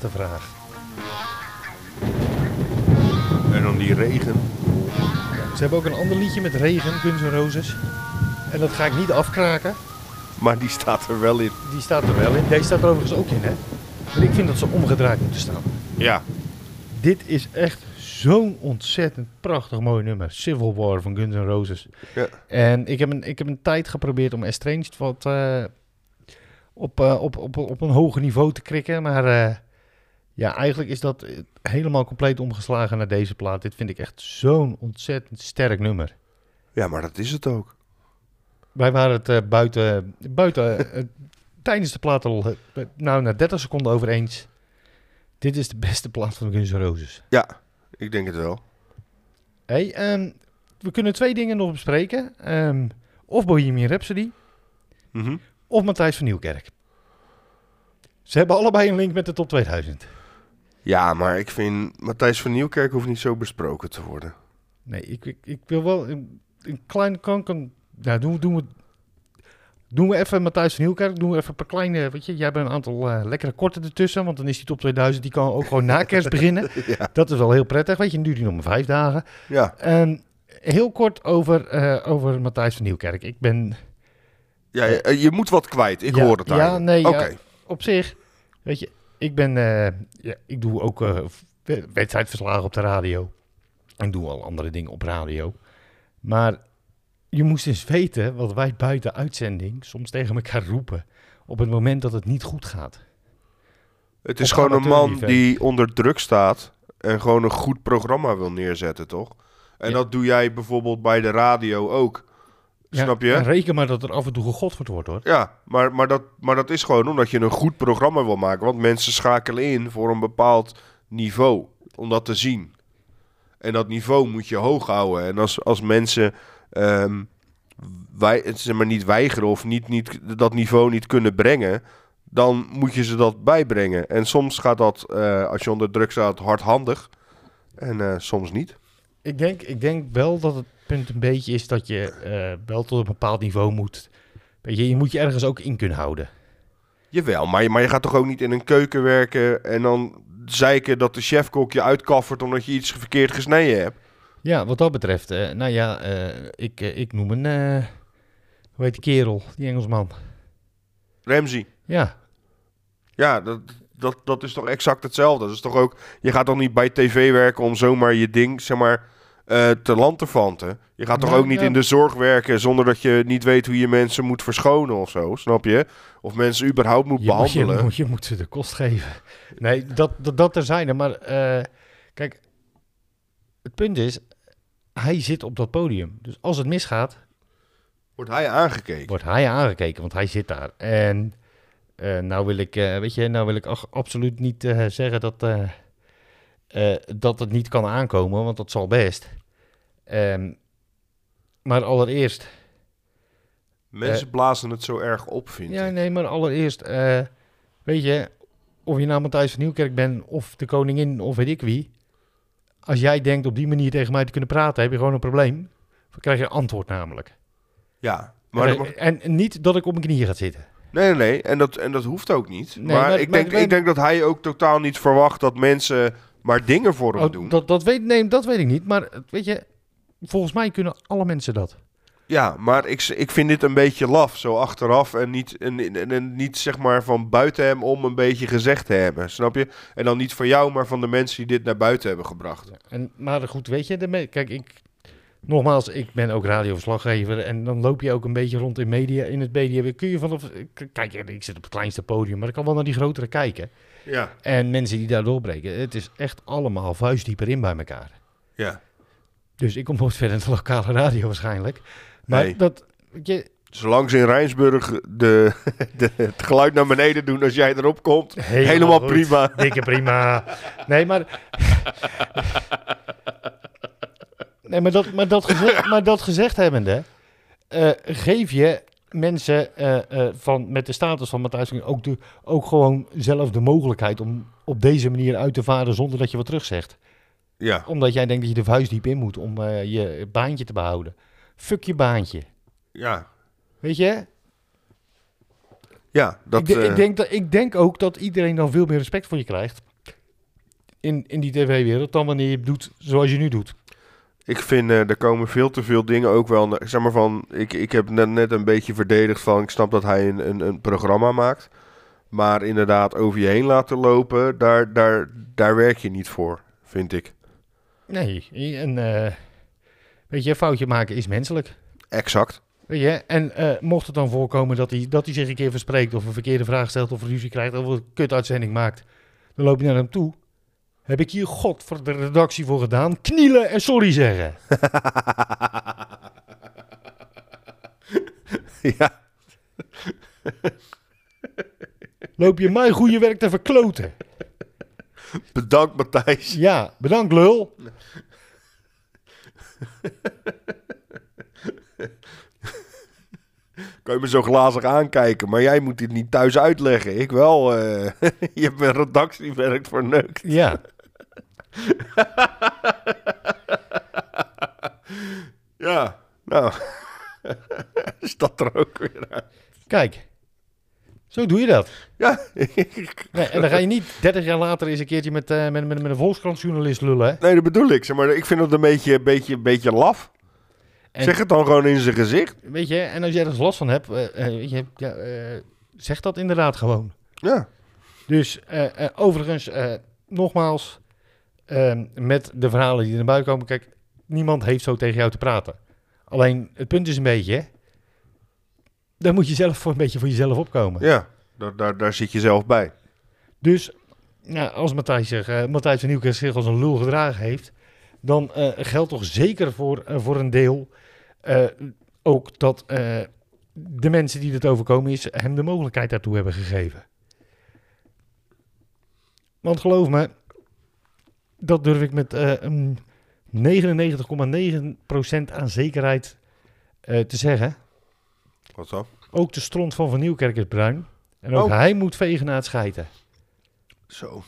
Laatste vraag. En dan die regen. Ze hebben ook een ander liedje met regen, Guns N' Roses. En dat ga ik niet afkraken. Maar die staat er wel in. Die staat er wel in. Deze staat er overigens ook in, hè. Maar ik vind dat ze omgedraaid moeten staan. Ja. Dit is echt zo'n ontzettend prachtig mooi nummer. Civil War van Guns N' Roses. Ja. En ik heb een, ik heb een tijd geprobeerd om Estranged wat eh, op, eh, op, op, op een hoger niveau te krikken. Maar eh, ja, eigenlijk is dat eh, helemaal compleet omgeslagen naar deze plaat. Dit vind ik echt zo'n ontzettend sterk nummer. Ja, maar dat is het ook. Wij waren het eh, buiten, buiten eh, tijdens de plaat al nou, na 30 seconden over eens. Dit is de beste plaat van Guns N' Roses. Ja, ik denk het wel. Hey, ehm, we kunnen twee dingen nog bespreken. Ehm, of Bohemian Rhapsody, Mhm. of Matthijs van Nieuwkerk. Ze hebben allebei een link met de top 2000. Ja, maar ik vind Matthijs van Nieuwkerk hoeft niet zo besproken te worden. Nee, ik, ik, ik wil wel een, een klein... Kan, kan, nou, doen, we- doen, we, doen we even Matthijs van Nieuwkerk. Doen we even een paar kleine... Weet je, jij hebt een aantal eh, lekkere korte ertussen. Want dan is die top 2000. Die kan ook gewoon na kerst beginnen. Ja. Dat is wel heel prettig. Weet je, nu duurt die nog maar vijf dagen. Ja, Ehm, heel kort over, eh, over Matthijs van Nieuwkerk. Ik ben ja je, je moet wat kwijt. Ik Ja, hoor het aan ja, nee, ja. Oké. op zich, weet je, ik ben, eh, ja, ik doe ook eh, wedstrijdverslagen op de radio. En doe al andere dingen op radio. Maar je moest eens weten wat wij buiten uitzending soms tegen elkaar roepen. Op het moment dat het niet goed gaat. Het is Op gewoon een man die onder druk staat en gewoon een goed programma wil neerzetten, toch? En Ja. dat doe jij bijvoorbeeld bij de radio ook. Ja, Snap je? en reken maar dat er af en toe gegodverd wordt hoor. Ja, maar, maar, dat, maar dat is gewoon omdat je een goed programma wil maken. Want mensen schakelen in voor een bepaald niveau. Om dat te zien. En dat niveau moet je hoog houden. En als, als mensen ehm, wij, het zeg maar niet weigeren of niet, niet, dat niveau niet kunnen brengen... dan moet je ze dat bijbrengen. En soms gaat dat, eh, als je onder druk staat, hardhandig. En eh, soms niet. Ik denk, ik denk wel dat het punt een beetje is dat je eh, wel tot een bepaald niveau moet. Je, je moet je ergens ook in kunnen houden. Jawel, maar je, maar je gaat toch ook niet in een keuken werken... en dan zeiken dat de chefkok je uitkaffert omdat je iets verkeerd gesneden hebt. Ja, wat dat betreft, eh, nou ja, eh, ik, ik noem een, hoe heet die kerel, die Engelsman. Ramsey. Ja, Ja, dat, dat, dat is toch exact hetzelfde. Dat is toch ook, je gaat toch niet bij tv werken om zomaar je ding, zeg maar, eh, te land te. Je gaat toch Nou, ook niet ja. in de zorg werken zonder dat je niet weet hoe je mensen moet verschonen of zo, snap je? Of mensen überhaupt moet je moet, je, behandelen. moet, je moet ze de kost geven. Nee, dat, dat, dat terzijde. Maar eh, kijk, het punt is, hij zit op dat podium. Dus als het misgaat, Wordt hij aangekeken? wordt hij aangekeken, want hij zit daar. En eh, nou wil ik, weet je, nou wil ik ach- absoluut niet zeggen dat, eh, eh, dat het niet kan aankomen, want dat zal best. Ehm, maar allereerst, Mensen blazen het zo erg op, vind ja, ik. nee, maar allereerst, eh, weet je, of je nou Matthijs van Nieuwkerk bent of de koningin of weet ik wie. Als jij denkt op die manier tegen mij te kunnen praten, heb je gewoon een probleem. Dan krijg je een antwoord namelijk. Ja, maar, en, niet dat ik op mijn knieën ga zitten. nee, nee, nee. En dat, en dat hoeft ook niet. Nee, maar, maar- ik, maar- denk, maar- ik denk dat hij ook totaal niet verwacht dat mensen maar dingen voor hem Oh, doen. dat, dat, weet, nee, dat weet ik niet. Maar weet je, volgens mij kunnen alle mensen dat. Ja, maar ik, ik vind dit een beetje laf, zo achteraf. En niet, en, en, en niet zeg maar van buiten hem om een beetje gezegd te hebben, snap je? En dan niet van jou, maar van de mensen die dit naar buiten hebben gebracht. En, maar goed, weet je, de kijk, ik, nogmaals, ik ben ook radioverslaggever. En dan loop je ook een beetje rond in, media, in het media. Kun je vanaf, kijk, ik zit op het kleinste podium, maar ik kan wel naar die grotere kijken. Ja, En mensen die daar doorbreken, het is echt allemaal vuistdieper in bij elkaar. ja. Dus ik kom nooit verder in de lokale radio waarschijnlijk. Maar Nee. dat, weet je, Zolang ze in Rijnsburg de, de, het geluid naar beneden doen als jij erop komt, helemaal, goed. prima. Dikke prima. Nee, maar... Nee, maar dat, maar dat, gezegd, maar dat gezegd hebbende... eh, geef je mensen eh, eh, van, met de status van Matthijs ook, de, ook gewoon zelf de mogelijkheid... om op deze manier uit te varen zonder dat je wat terugzegt. Ja, Omdat jij denkt dat je de vuist diep in moet om eh, je baantje te behouden. Fuck je baantje. ja. Weet je? Ja, dat... ik, de- ik, denk dat, ik denk ook dat iedereen dan veel meer respect voor je krijgt. In, in die tv-wereld dan wanneer je het doet zoals je nu doet. Ik vind, eh, er komen veel te veel dingen ook wel... Zeg maar van, ik, ik heb net, net een beetje verdedigd van... Ik snap dat hij een, een, een programma maakt. Maar inderdaad, over je heen laten lopen... Daar, daar, daar werk je niet voor, vind ik. Nee, en weet je, een foutje maken is menselijk. Exact. Weet je, en eh, mocht het dan voorkomen dat hij, dat hij zich een keer verspreekt of een verkeerde vraag stelt of ruzie krijgt of een kutuitzending maakt, dan loop je naar hem toe. Heb ik hier God voor de redactie voor gedaan? Knielen en sorry zeggen. ja, Loop je mijn goede werk te verkloten? bedankt Matthijs. Ja, bedankt lul. Kan je me zo glazig aankijken, maar jij moet dit niet thuis uitleggen. Ik wel. eh, je hebt mijn redactiewerk verneukt. Ja, Ja, nou. Is dat er ook weer uit? kijk. Zo doe je dat. Ja, Nee, en dan ga je niet 30 jaar later eens een keertje met, eh, met, met, met een Volkskrantjournalist lullen. Hè? nee, dat bedoel ik. Zeg maar, ik vind het een beetje, beetje, beetje laf. En- Zeg het dan gewoon in zijn gezicht. Weet je, en als jij er last van hebt, eh, eh, weet je, ja, zeg dat inderdaad gewoon. Ja, Dus overigens, nogmaals, ehm, met de verhalen die er naar buiten komen, kijk, niemand heeft zo tegen jou te praten. Alleen het punt is een beetje, daar moet je zelf voor een beetje voor jezelf opkomen. ja. Daar, daar, daar zit je zelf bij. Dus ja, als Matthijs, zich, eh, Matthijs van Nieuwkerk zich als een lul gedragen heeft, dan eh, geldt toch zeker voor, eh, voor een deel ook dat de mensen die het overkomen is, hem de mogelijkheid daartoe hebben gegeven. Want geloof me, dat durf ik met eh, een 99,9% aan zekerheid eh, te zeggen. Wat zo? Ook de stront van Van Nieuwkerk is bruin. En ook Oh. hij moet vegen na het schijten. Zo.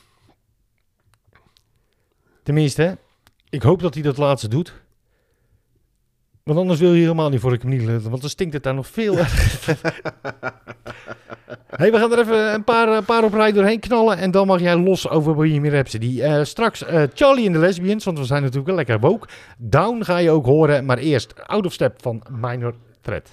Tenminste, ik hoop dat hij dat laatste doet. Want anders wil je helemaal niet voor hem niet luchten, want dan stinkt het daar nog veel hey, we gaan er even een paar, een paar op rij doorheen knallen en dan mag jij los over Bohemian Rhapsody. Eh straks eh, Charlie en de Lesbians, want we zijn natuurlijk wel lekker woke. Down ga je ook horen, maar eerst Out of Step van Minor Threat.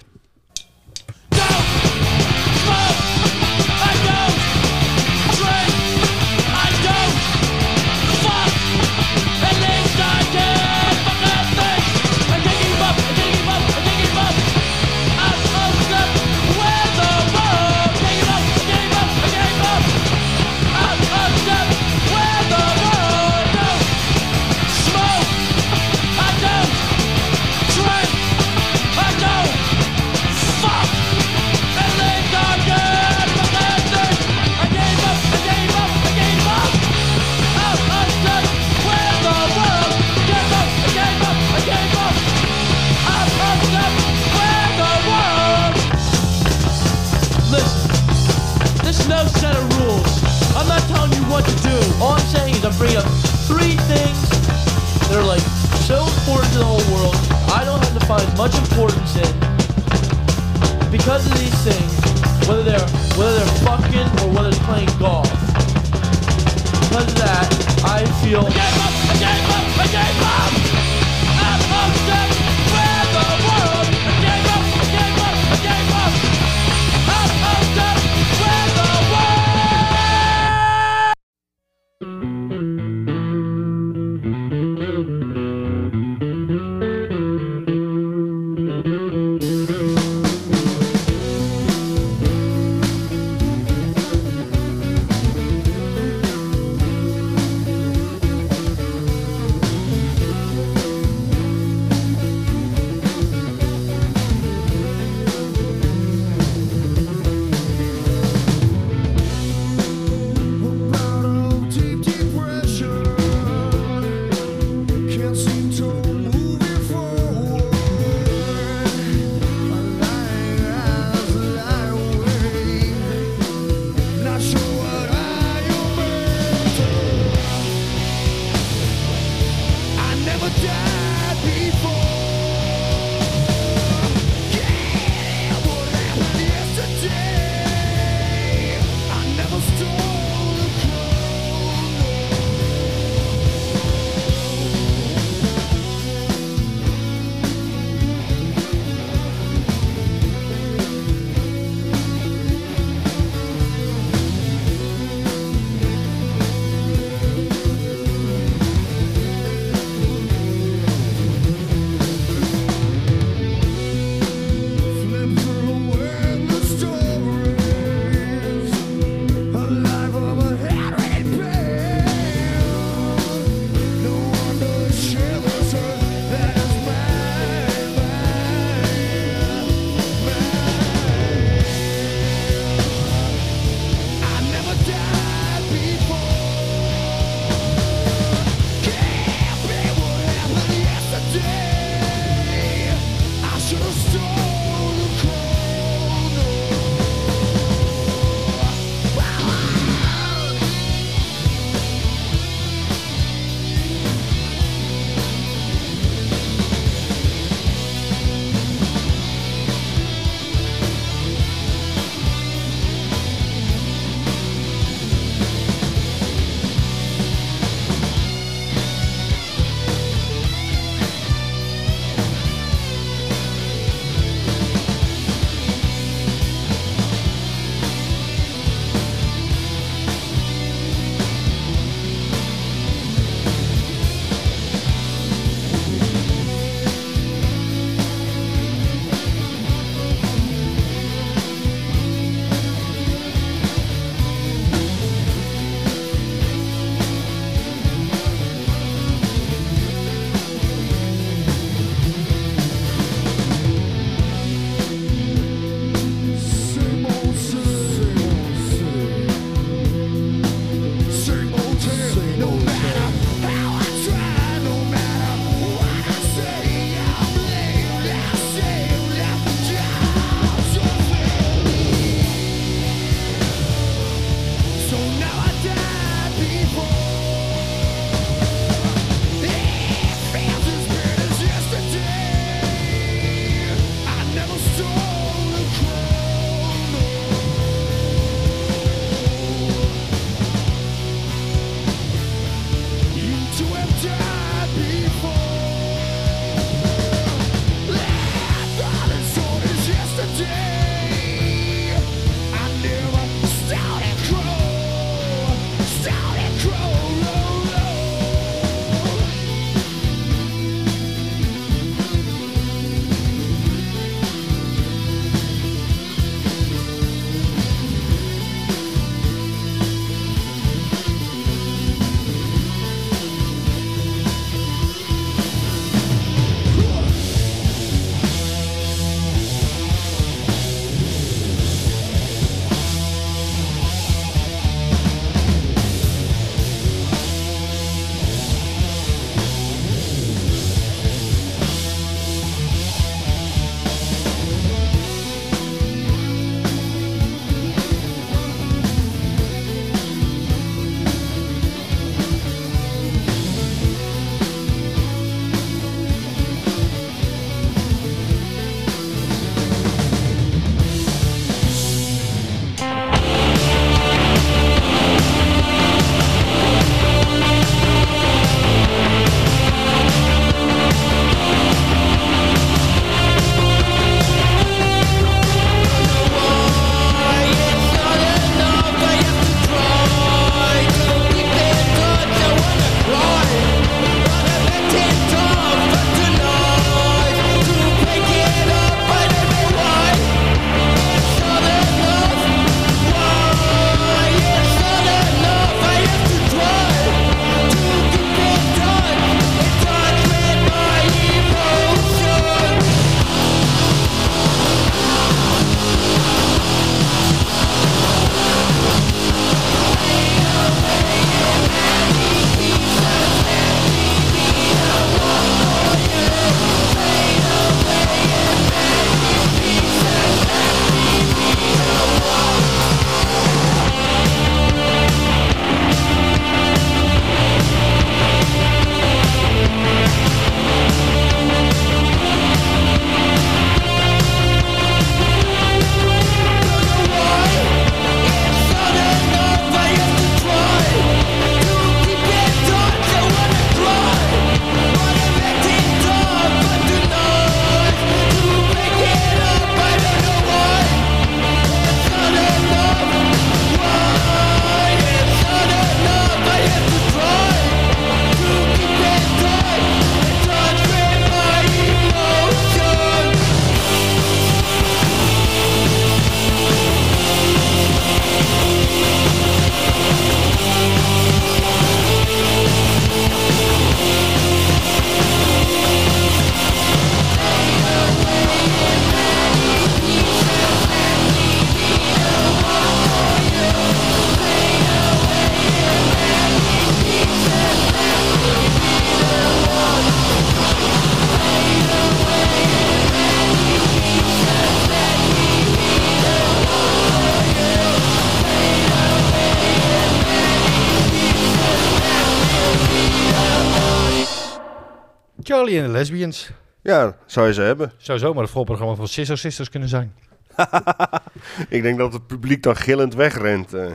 En de Lesbians. Ja, zou je ze hebben. Zou zomaar het voorprogramma van Sister Sisters kunnen zijn. Ik denk dat het publiek dan gillend wegrent. eh.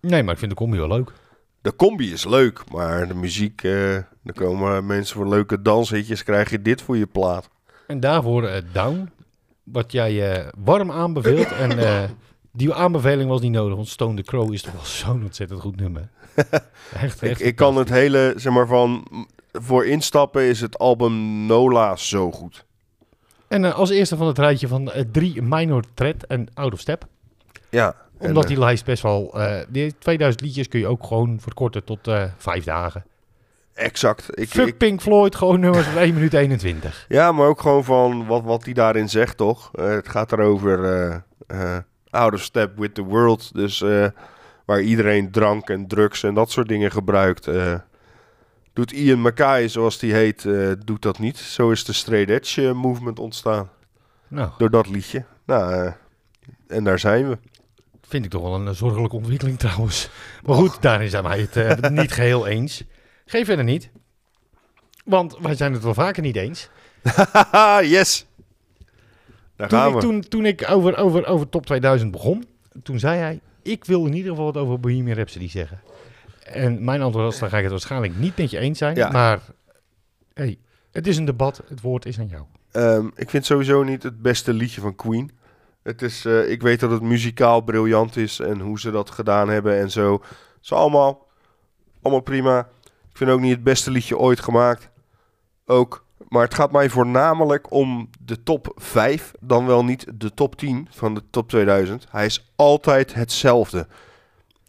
Nee, maar ik vind de combi wel leuk. De combi is leuk, maar de muziek... eh er komen mensen voor leuke danshitjes, krijg je dit voor je plaat. En daarvoor eh, Down, wat jij eh, warm aanbeveelt. en eh, die aanbeveling was niet nodig, want Stone the Crow is toch wel zo'n ontzettend goed nummer. Echt, Ik, echt ik kan het hele, zeg maar van... Voor instappen is het album Nola zo goed. En eh, als eerste van het rijtje van eh, drie Minor Threat en Out of Step. Ja. Omdat eh, die lijst best wel... eh, die 2000 liedjes kun je ook gewoon verkorten tot eh, vijf dagen. Exact. Ik, Fuck ik- Pink Floyd, gewoon nummers van 1 minuut 21. ja, maar ook gewoon van wat, wat hij daarin zegt, toch? Eh, het gaat erover eh eh, out of step with the world. Dus eh, waar iedereen drank en drugs en dat soort dingen gebruikt. eh, doet Ian Mackay, zoals die heet, eh, doet dat niet. Zo is de straight edge eh, movement ontstaan. Nou, Door dat liedje. Nou, eh, en daar zijn we. vind ik toch wel een zorgelijke ontwikkeling trouwens. Maar goed, daarin zijn wij het niet geheel eens. Geef verder niet. Want wij zijn het wel vaker niet eens. Yes! Daar Toen gaan ik, we. toen, toen ik over, over, over top 2000 begon, toen zei hij... Ik wil in ieder geval wat over Bohemian Rhapsody zeggen. En mijn antwoord was, dan ga ik het waarschijnlijk niet met je eens zijn. Ja. Maar hey, het is een debat, het woord is aan jou. Ehm, ik vind sowieso niet het beste liedje van Queen. Het is, eh, ik weet dat het muzikaal briljant is en hoe ze dat gedaan hebben en zo. Het is allemaal, allemaal prima. Ik vind ook niet het beste liedje ooit gemaakt. Ook. Maar het gaat mij voornamelijk om de top 5, dan wel niet de top 10 van de top 2000. Hij is altijd hetzelfde.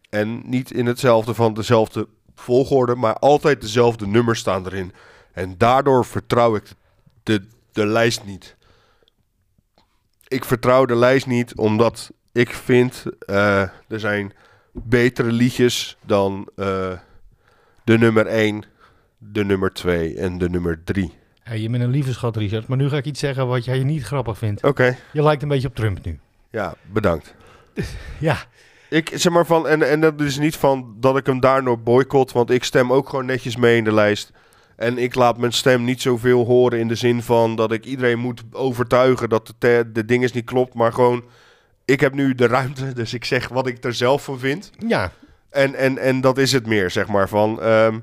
En niet in hetzelfde van dezelfde volgorde, maar altijd dezelfde nummers staan erin. En daardoor vertrouw ik de, de lijst niet. Ik vertrouw de lijst niet omdat ik vind eh, er zijn betere liedjes dan eh, de nummer 1, de nummer 2 en de nummer 3. Hey, je bent een lieve schat, Richard. Maar nu ga ik iets zeggen wat jij niet grappig vindt. Oké, Je lijkt een beetje op Trump nu. ja, bedankt. Ja, Ik zeg maar van, en, en dat is niet van dat ik hem daardoor boycott, want ik stem ook gewoon netjes mee in de lijst. En ik laat mijn stem niet zoveel horen in de zin van dat ik iedereen moet overtuigen dat de, de ding is niet klopt, maar gewoon, ik heb nu de ruimte, dus ik zeg wat ik er zelf van vind. ja. En, en, en dat is het meer, zeg maar. Van, ehm,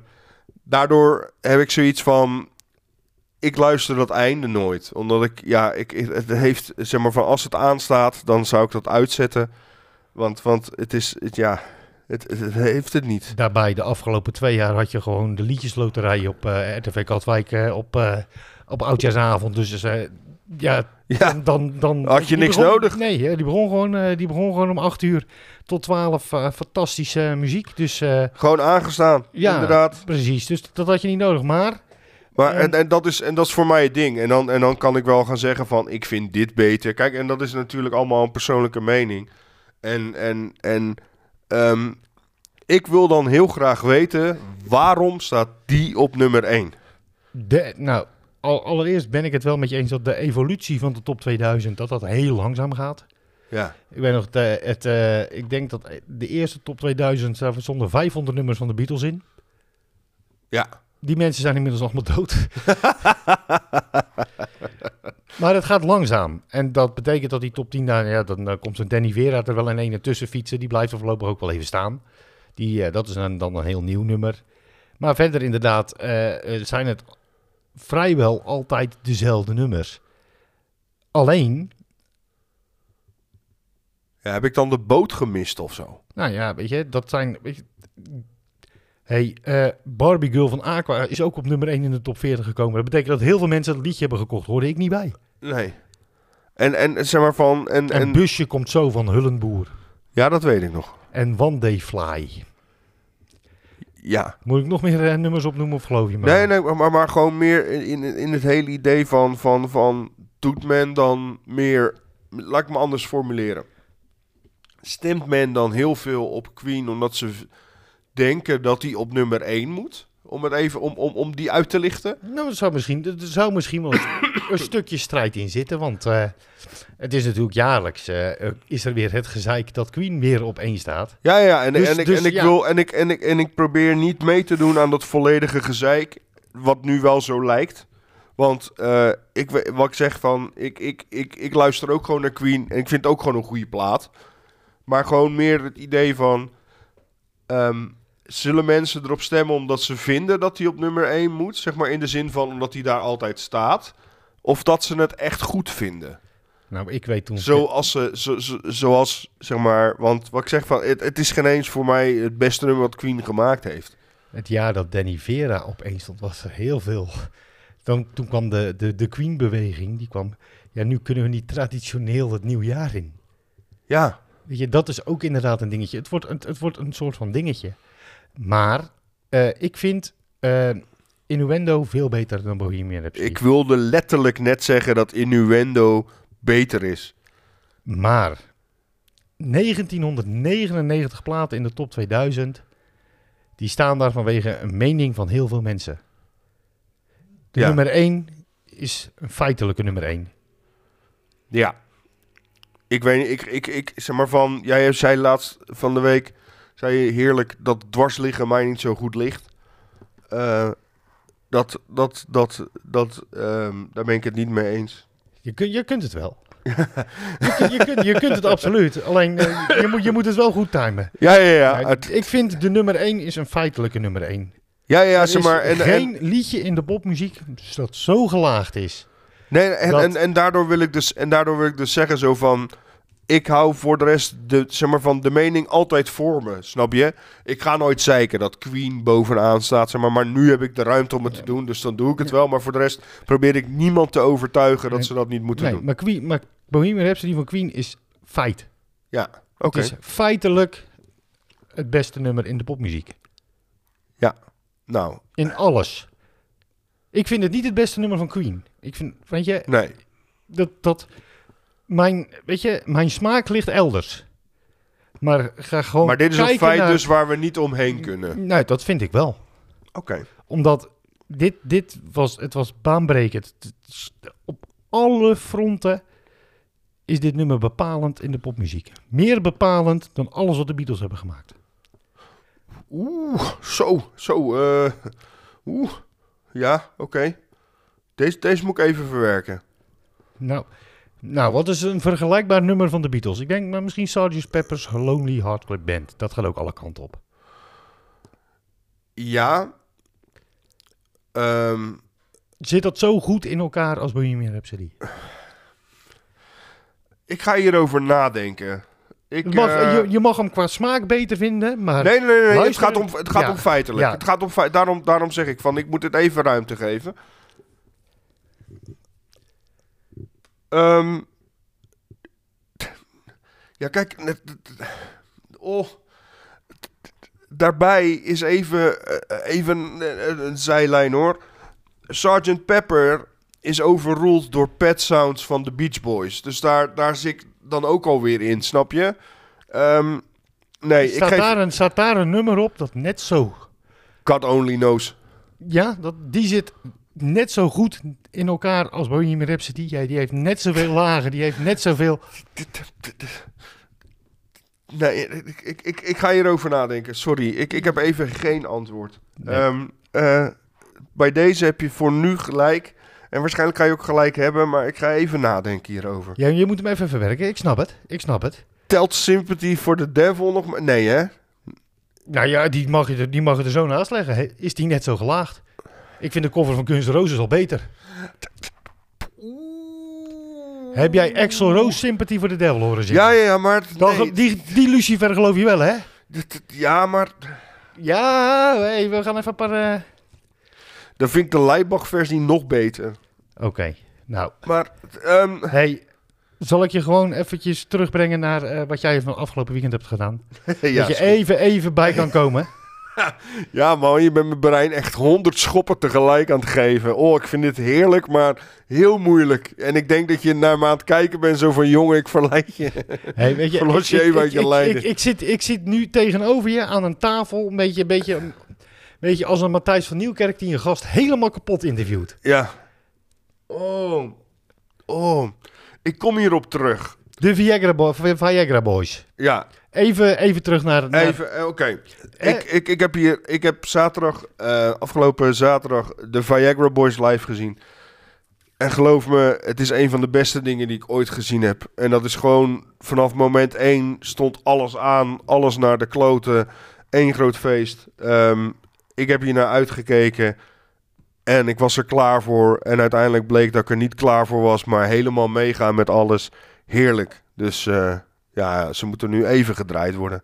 daardoor heb ik zoiets van. Ik luister dat einde nooit. Omdat ik, ja, ik- het heeft, zeg maar, van als het aanstaat, dan zou ik dat uitzetten. Want, want het is, het, ja, het, heeft het niet. Daarbij, de afgelopen twee jaar had je gewoon de liedjesloterij op eh, RTV Katwijk eh, op, eh, op Oudjaarsavond. Dus ja, Ja, dan, dan. Had je niks begon- nodig? Nee, die, begon gewoon, die begon gewoon om acht uur tot twaalf eh, fantastische muziek. Dus gewoon aangestaan. ja, Inderdaad. precies. Dus dat had je niet nodig. Maar Maar, En- en, en, dat is, en dat is voor mij het ding. En dan, en dan kan ik wel gaan zeggen van, ik vind dit beter. Kijk, en dat is natuurlijk allemaal een persoonlijke mening. En, en, en ehm, ik wil dan heel graag weten, waarom staat die op nummer 1? de, nou, al, allereerst ben ik het wel met je eens dat de evolutie van de top 2000, dat dat heel langzaam gaat. Ja. Ik weet nog, het, het, eh, ik denk dat de eerste top 2000, daar stonden 500 nummers van de Beatles in. Ja. Die mensen zijn inmiddels allemaal dood. maar het gaat langzaam. En dat betekent dat die top 10, nou ja, dan komt zo'n Danny Vera er wel in ene tussen fietsen. Die blijft er voorlopig ook wel even staan. Die, eh, dat is een, dan een heel nieuw nummer. Maar verder inderdaad eh, eh, zijn het vrijwel altijd dezelfde nummers. Alleen, ja. Heb ik dan de boot gemist of zo? nou ja, weet je, dat zijn... Weet je, hey, eh, Barbie Girl van Aqua is ook op nummer 1 in de top 40 gekomen. Dat betekent dat heel veel mensen het liedje hebben gekocht. Hoorde ik niet bij. Nee. En, en zeg maar van... En, En en, Busje komt zo van Hullenboer. ja, dat weet ik nog. En One Day Fly. Ja. Moet ik nog meer eh, nummers opnoemen of geloof je me? Nee, nee, maar, maar gewoon meer in, in, het hele idee van, van, van... Doet men dan meer... Laat ik me anders formuleren. Stemt men dan heel veel op Queen omdat ze denken dat hij op nummer 1 moet? Om, het even, om, om, om die uit te lichten? Nou, er zou misschien, er zou misschien wel een, stukje strijd in zitten. Want eh, het is natuurlijk jaarlijks. eh, is er weer het gezeik dat Queen weer op één staat. Ja, ja, en, Dus- en, ik, dus en, ik ja. wil, en, ik, en, ik, en ik probeer niet mee te doen aan dat volledige gezeik. wat nu wel zo lijkt. Want eh, ik, wat ik zeg van, ik, ik, ik, ik luister ook gewoon naar Queen en ik vind het ook gewoon een goede plaat. Maar gewoon meer het idee van, ehm, zullen mensen erop stemmen omdat ze vinden dat hij op nummer 1 moet? Zeg maar in de zin van omdat hij daar altijd staat. Of dat ze het echt goed vinden. Nou, ik weet toen... Zoals ze, zo, zo- zoals, zeg maar, want wat ik zeg van, het, het is geen eens voor mij het beste nummer wat Queen gemaakt heeft. Het jaar dat Danny Vera opeens stond, was er heel veel. Dan, toen kwam de, de, de Queen-beweging, die kwam... Ja, nu kunnen we niet traditioneel het nieuwjaar in. Ja, Weet je, dat is ook inderdaad een dingetje. Het wordt, het, het wordt een soort van dingetje. Maar eh, ik vind eh, Innuendo veel beter dan Bohemian Rhapsody. ik wilde letterlijk net zeggen dat Innuendo beter is. Maar 1999 platen in de top 2000, die staan daar vanwege een mening van heel veel mensen. De Ja. nummer 1 is een feitelijke nummer 1. Ja. Ik weet niet, ik, ik, ik zeg maar van, jij zei laatst van de week, zei je heerlijk dat dwarsliggen mij niet zo goed ligt. Eh, dat, dat, dat, dat, ehm, daar ben ik het niet mee eens. Je, kun, je kunt het wel. je, je, kunt, je kunt het absoluut. Alleen eh, je, moet, je moet het wel goed timen. Ja, ja, ja. Het- ik vind de nummer 1 is een feitelijke nummer 1. ja, ja, zeg maar. En, geen en, liedje in de popmuziek dat zo gelaagd is. nee, en, dat- en, en, daardoor wil ik dus, en daardoor wil ik dus zeggen zo van, ik hou voor de rest de, zeg maar, van de mening altijd voor me, snap je? Ik ga nooit zeiken dat Queen bovenaan staat, zeg maar, maar nu heb ik de ruimte om het te doen, dus dan doe ik het wel. Maar voor de rest probeer ik niemand te overtuigen dat Nee. ze dat niet moeten Nee, doen. maar, Queen, maar Bohemian Rhapsody van Queen is feit. Ja, oké. Het is feitelijk het beste nummer in de popmuziek. Nou, In alles. Ik vind het niet het beste nummer van Queen. Ik vind, weet je, nee. dat, dat mijn, weet je, mijn smaak ligt elders. Maar ga gewoon Maar dit is een feit naar- dus waar we niet omheen kunnen. Nou, dat vind ik wel. Oké. Omdat dit, dit was, het was baanbrekend. Op alle fronten is dit nummer bepalend in de popmuziek. Meer bepalend dan alles wat de Beatles hebben gemaakt. Oeh, zo, zo. eh oeh, ja, oké. Deze, deze moet ik even verwerken. Nou, nou, wat is een vergelijkbaar nummer van de Beatles? Ik denk maar misschien Sgt. Pepper's Lonely Heart Club Band. Dat gaat ook alle kanten op. Ja. Ehm, Zit dat zo goed in elkaar als Bohemian Rhapsody? ik ga hierover nadenken. Ik, mag, eh, je, je mag hem qua smaak beter vinden, maar... Nee, nee, nee, nee, het gaat om, het gaat Ja, om feitelijk. ja. Het gaat om feit, daarom, daarom zeg ik van, ik moet het even ruimte geven. Ehm, ja, kijk. Oh, daarbij is even, eh, even een, een zijlijn hoor. Sergeant Pepper is overruled door Pet Sounds van de Beach Boys. Dus daar, daar zit ik dan ook alweer in, snap je? Ehm, nee, ik staat, geef... daar een, staat daar een nummer op dat net zo... God only knows. Ja, dat, die zit net zo goed in elkaar als Bohemian Rhapsody. Ja, die heeft net zoveel lagen, die heeft net zoveel... Nee, ik, ik, ik, ik ga hierover nadenken. Sorry, ik, ik heb even geen antwoord. Nee. Ehm, eh, bij deze heb je voor nu gelijk. En waarschijnlijk ga je ook gelijk hebben, maar ik ga even nadenken hierover. Ja, je moet hem even verwerken. Ik snap het. Ik snap het. Telt Sympathy for the Devil nog maar? Nee, hè? Nou ja, die mag je er, die mag je er zo naast leggen. Is die net zo gelaagd? Ik vind de cover van Guns N' Roses al beter. Heb jij Axl Rose Sympathy for the Devil horen zingen? Ja, ja, maar... Dan, nee, die, die Lucifer geloof je wel, hè? ja, maar... Ja, hey, we gaan even een paar... eh, Dan vind ik de Leibach-versie nog beter. Oké, nou. Maar, ehm, Hey, zal ik je gewoon eventjes terugbrengen naar eh, wat jij van afgelopen weekend hebt gedaan? ja, dat je even, even bij kan komen. Ja, man, je bent mijn brein echt honderd schoppen tegelijk aan het geven. Oh, ik vind dit heerlijk, maar heel moeilijk. En ik denk dat je naar me aan het kijken bent, zo van... Jongen, ik verleid je. Hey, weet je, Verlos je ik- even ik- uit je lijden. Ik, ik, zit, ik zit nu tegenover je aan een tafel, een beetje, een beetje, een beetje als een Matthijs van Nieuwkerk die een gast helemaal kapot interviewt. Ja. Oh. Oh. Ik kom hierop terug. De Viagra Boys. Ja, Even, even terug naar... naar- even, eh, oké. Ik, ik, ik heb hier, ik heb zaterdag, eh, afgelopen zaterdag, de Viagra Boys live gezien. En geloof me, het is een van de beste dingen die ik ooit gezien heb. En dat is gewoon, vanaf moment één stond alles aan, alles naar de kloten. Eén groot feest. Ehm, ik heb hier naar uitgekeken. En ik was er klaar voor. En uiteindelijk bleek dat ik er niet klaar voor was. Maar helemaal meegaan met alles. Heerlijk. Dus eh, ja, ze moeten nu even gedraaid worden.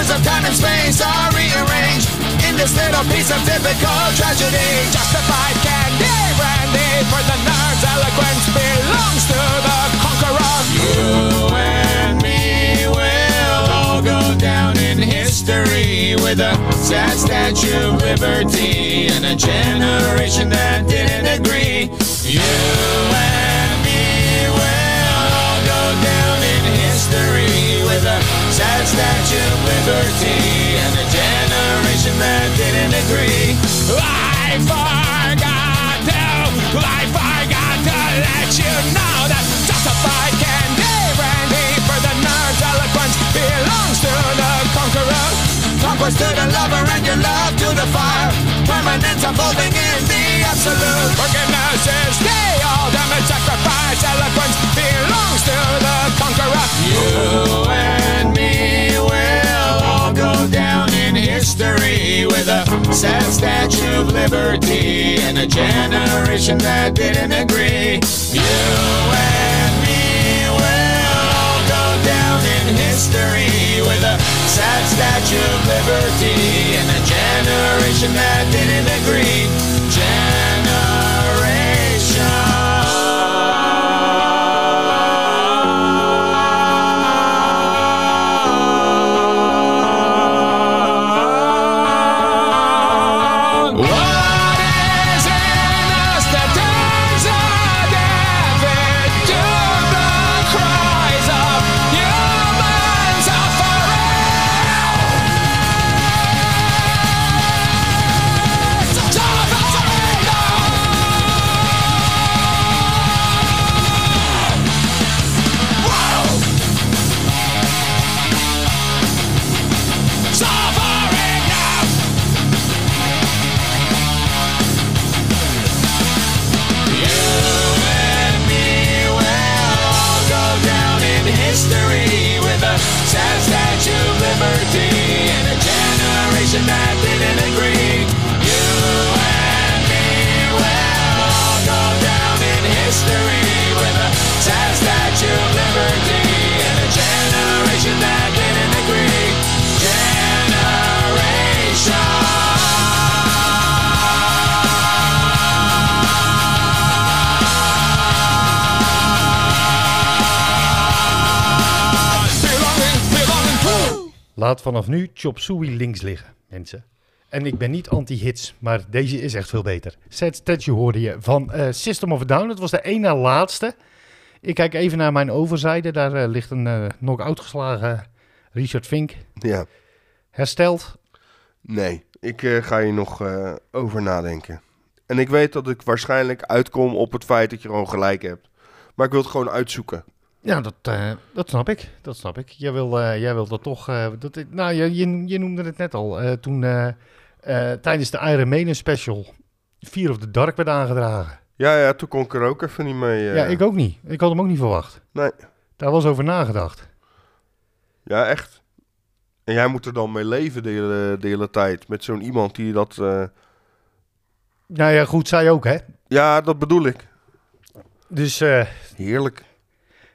The of time and space are rearranged in this little piece of typical tragedy. Justified candy brandy for the nerds. Eloquence belongs to the conqueror. You and me will all go down in history with a sad statue of liberty and a generation that didn't agree. You and statue of liberty and a generation that didn't agree. I forgot to, I forgot to let you know that justified candy brandy for the nerd's eloquence belongs to the conqueror. Conquest to the lover and your love to the fire. Permanence unfolding in the absolute. Forgiveness is the ultimate sacrifice. Eloquence belongs to the conqueror. You and history with a sad statue of liberty and a generation that didn't agree. You and me will all go down in history with a sad statue of liberty and a generation that didn't agree. Generation. Laat vanaf nu Chop Suey links liggen, mensen. En ik ben niet anti-hits, maar deze is echt veel beter. Sad Statue hoorde je van eh, System of a Down. Het was de één na laatste. Ik kijk even naar mijn overzijde. Daar eh, ligt een eh knock-out geslagen Richard Fink. Ja. Hersteld. Nee, ik ga hier nog over nadenken. En ik weet dat ik waarschijnlijk uitkom op het feit dat je gewoon gelijk hebt. Maar ik wil het gewoon uitzoeken. Ja, dat, eh, dat snap ik. Dat snap ik. Jij wil, eh, jij wil dat toch... eh, dat, nou, je, je, je noemde het net al. toen tijdens de Iron Maiden special Fear of the Dark werd aangedragen. Ja, ja, toen kon ik er ook even niet mee. Ja, ik ook niet. Ik had hem ook niet verwacht. Nee. Daar was over nagedacht. Ja, echt. En jij moet er dan mee leven de hele, de hele tijd. Met zo'n iemand die dat... Nou ja, goed, zij ook, hè? Ja, dat bedoel ik. Dus... Heerlijk.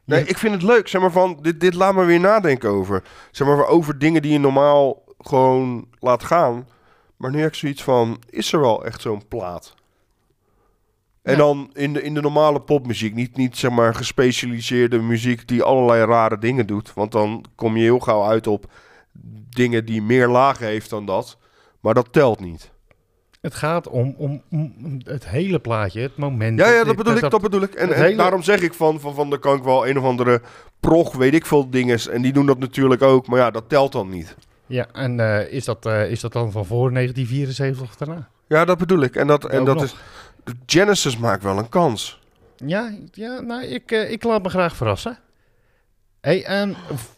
Nee, ik vind het leuk. Zeg maar van, dit, dit laat me weer nadenken over. Zeg maar over dingen die je normaal gewoon laat gaan. Maar nu heb ik zoiets van, is er wel echt zo'n plaat? En Ja. dan in de, in de normale popmuziek. Niet, niet zeg maar gespecialiseerde muziek die allerlei rare dingen doet. Want dan kom je heel gauw uit op dingen die meer lagen heeft dan dat. Maar dat telt niet. Het gaat om, om, om het hele plaatje, het moment. Ja, ja, dat bedoel ik, dat bedoel ik. En, het en hele- daarom zeg ik van, van, van, dan kan ik wel een of andere prog, weet ik veel dinges. En die doen dat natuurlijk ook, maar ja, dat telt dan niet. Ja, en eh, is, dat, eh, is dat dan van voor 1974 of daarna? Ja, dat bedoel ik. En dat, en Ook dat nog. is... Genesis maakt wel een kans. Ja, ja nou, ik, eh, ik laat me graag verrassen. hey, ehm,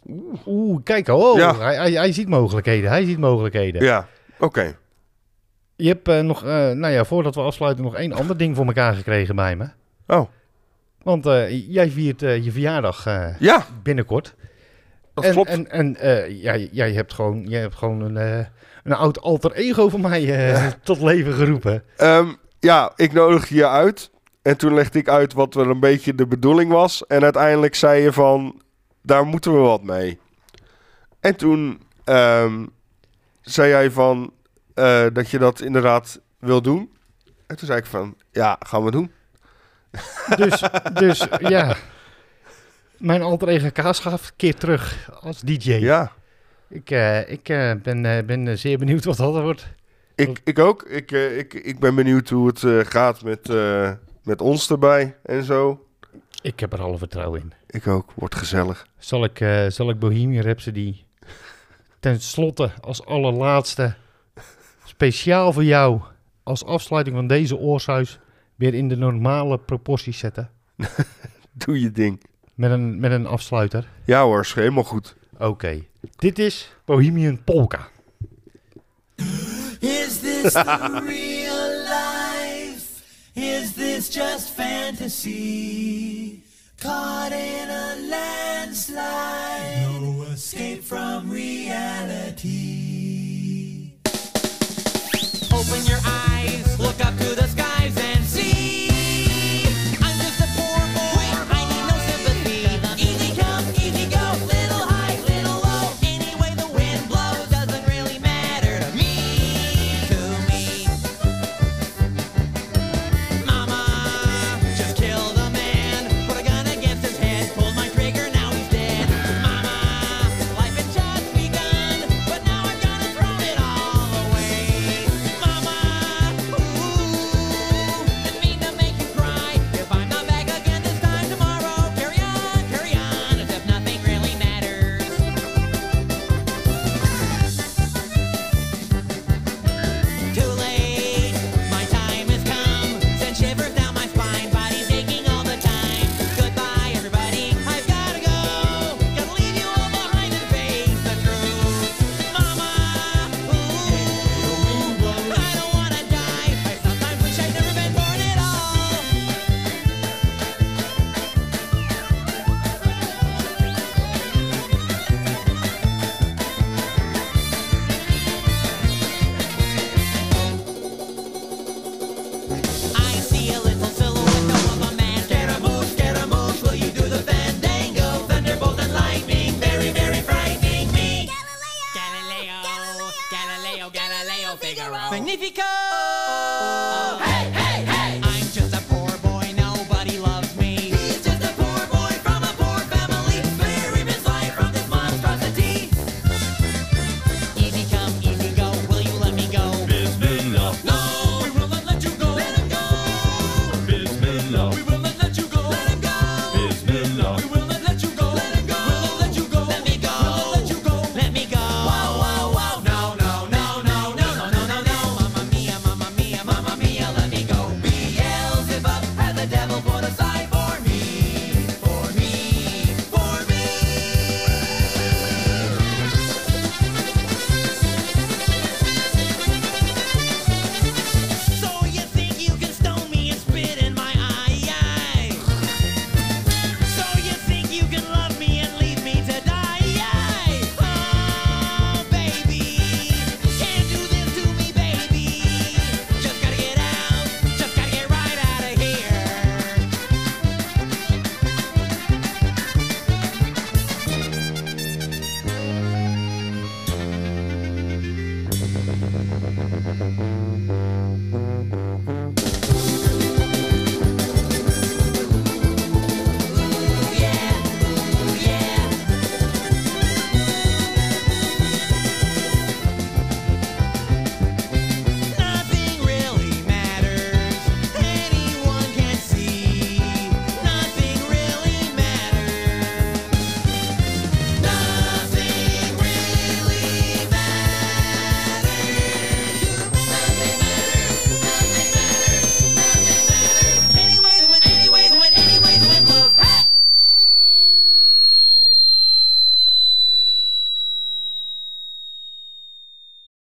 oeh, oeh, kijk, oh, Ja. hij, hij, hij ziet mogelijkheden, hij ziet mogelijkheden. Ja, oké. Je hebt eh, nog, eh, nou ja, voordat we afsluiten, nog één ander ding voor elkaar gekregen bij me. Oh. Want eh, jij viert je verjaardag Ja. binnenkort. Dat en, klopt. En, en jij, jij hebt gewoon, jij hebt gewoon een, een oud alter ego van mij tot leven geroepen. Ehm, ja, ik nodig je uit. En toen legde ik uit wat er een beetje de bedoeling was. En uiteindelijk zei je van, daar moeten we wat mee. En toen ehm, zei jij van, eh, dat je dat inderdaad wil doen. En toen zei ik van, ja, gaan we doen. Dus, dus ja, mijn alter ego Kaasgaaf keert terug als DJ. Ja. Ik, eh, ik eh, ben, ben zeer benieuwd wat dat wordt. Ik, ik ook. Ik, ik, ik ben benieuwd hoe het gaat met, met ons erbij en zo. Ik heb er alle vertrouwen in. Ik ook. Wordt gezellig. Zal ik, zal ik Bohemian Rhapsody ten slotte als allerlaatste speciaal voor jou als afsluiting van deze oorsuis weer in de normale proporties zetten. Doe je ding. Met een, met een afsluiter. Ja hoor, is helemaal goed. Oké. Dit is Bohemian Polka. Is this the real life? Is this just fantasy? Caught in a landslide. No escape from reality. Open your eyes, look up to the skies and see.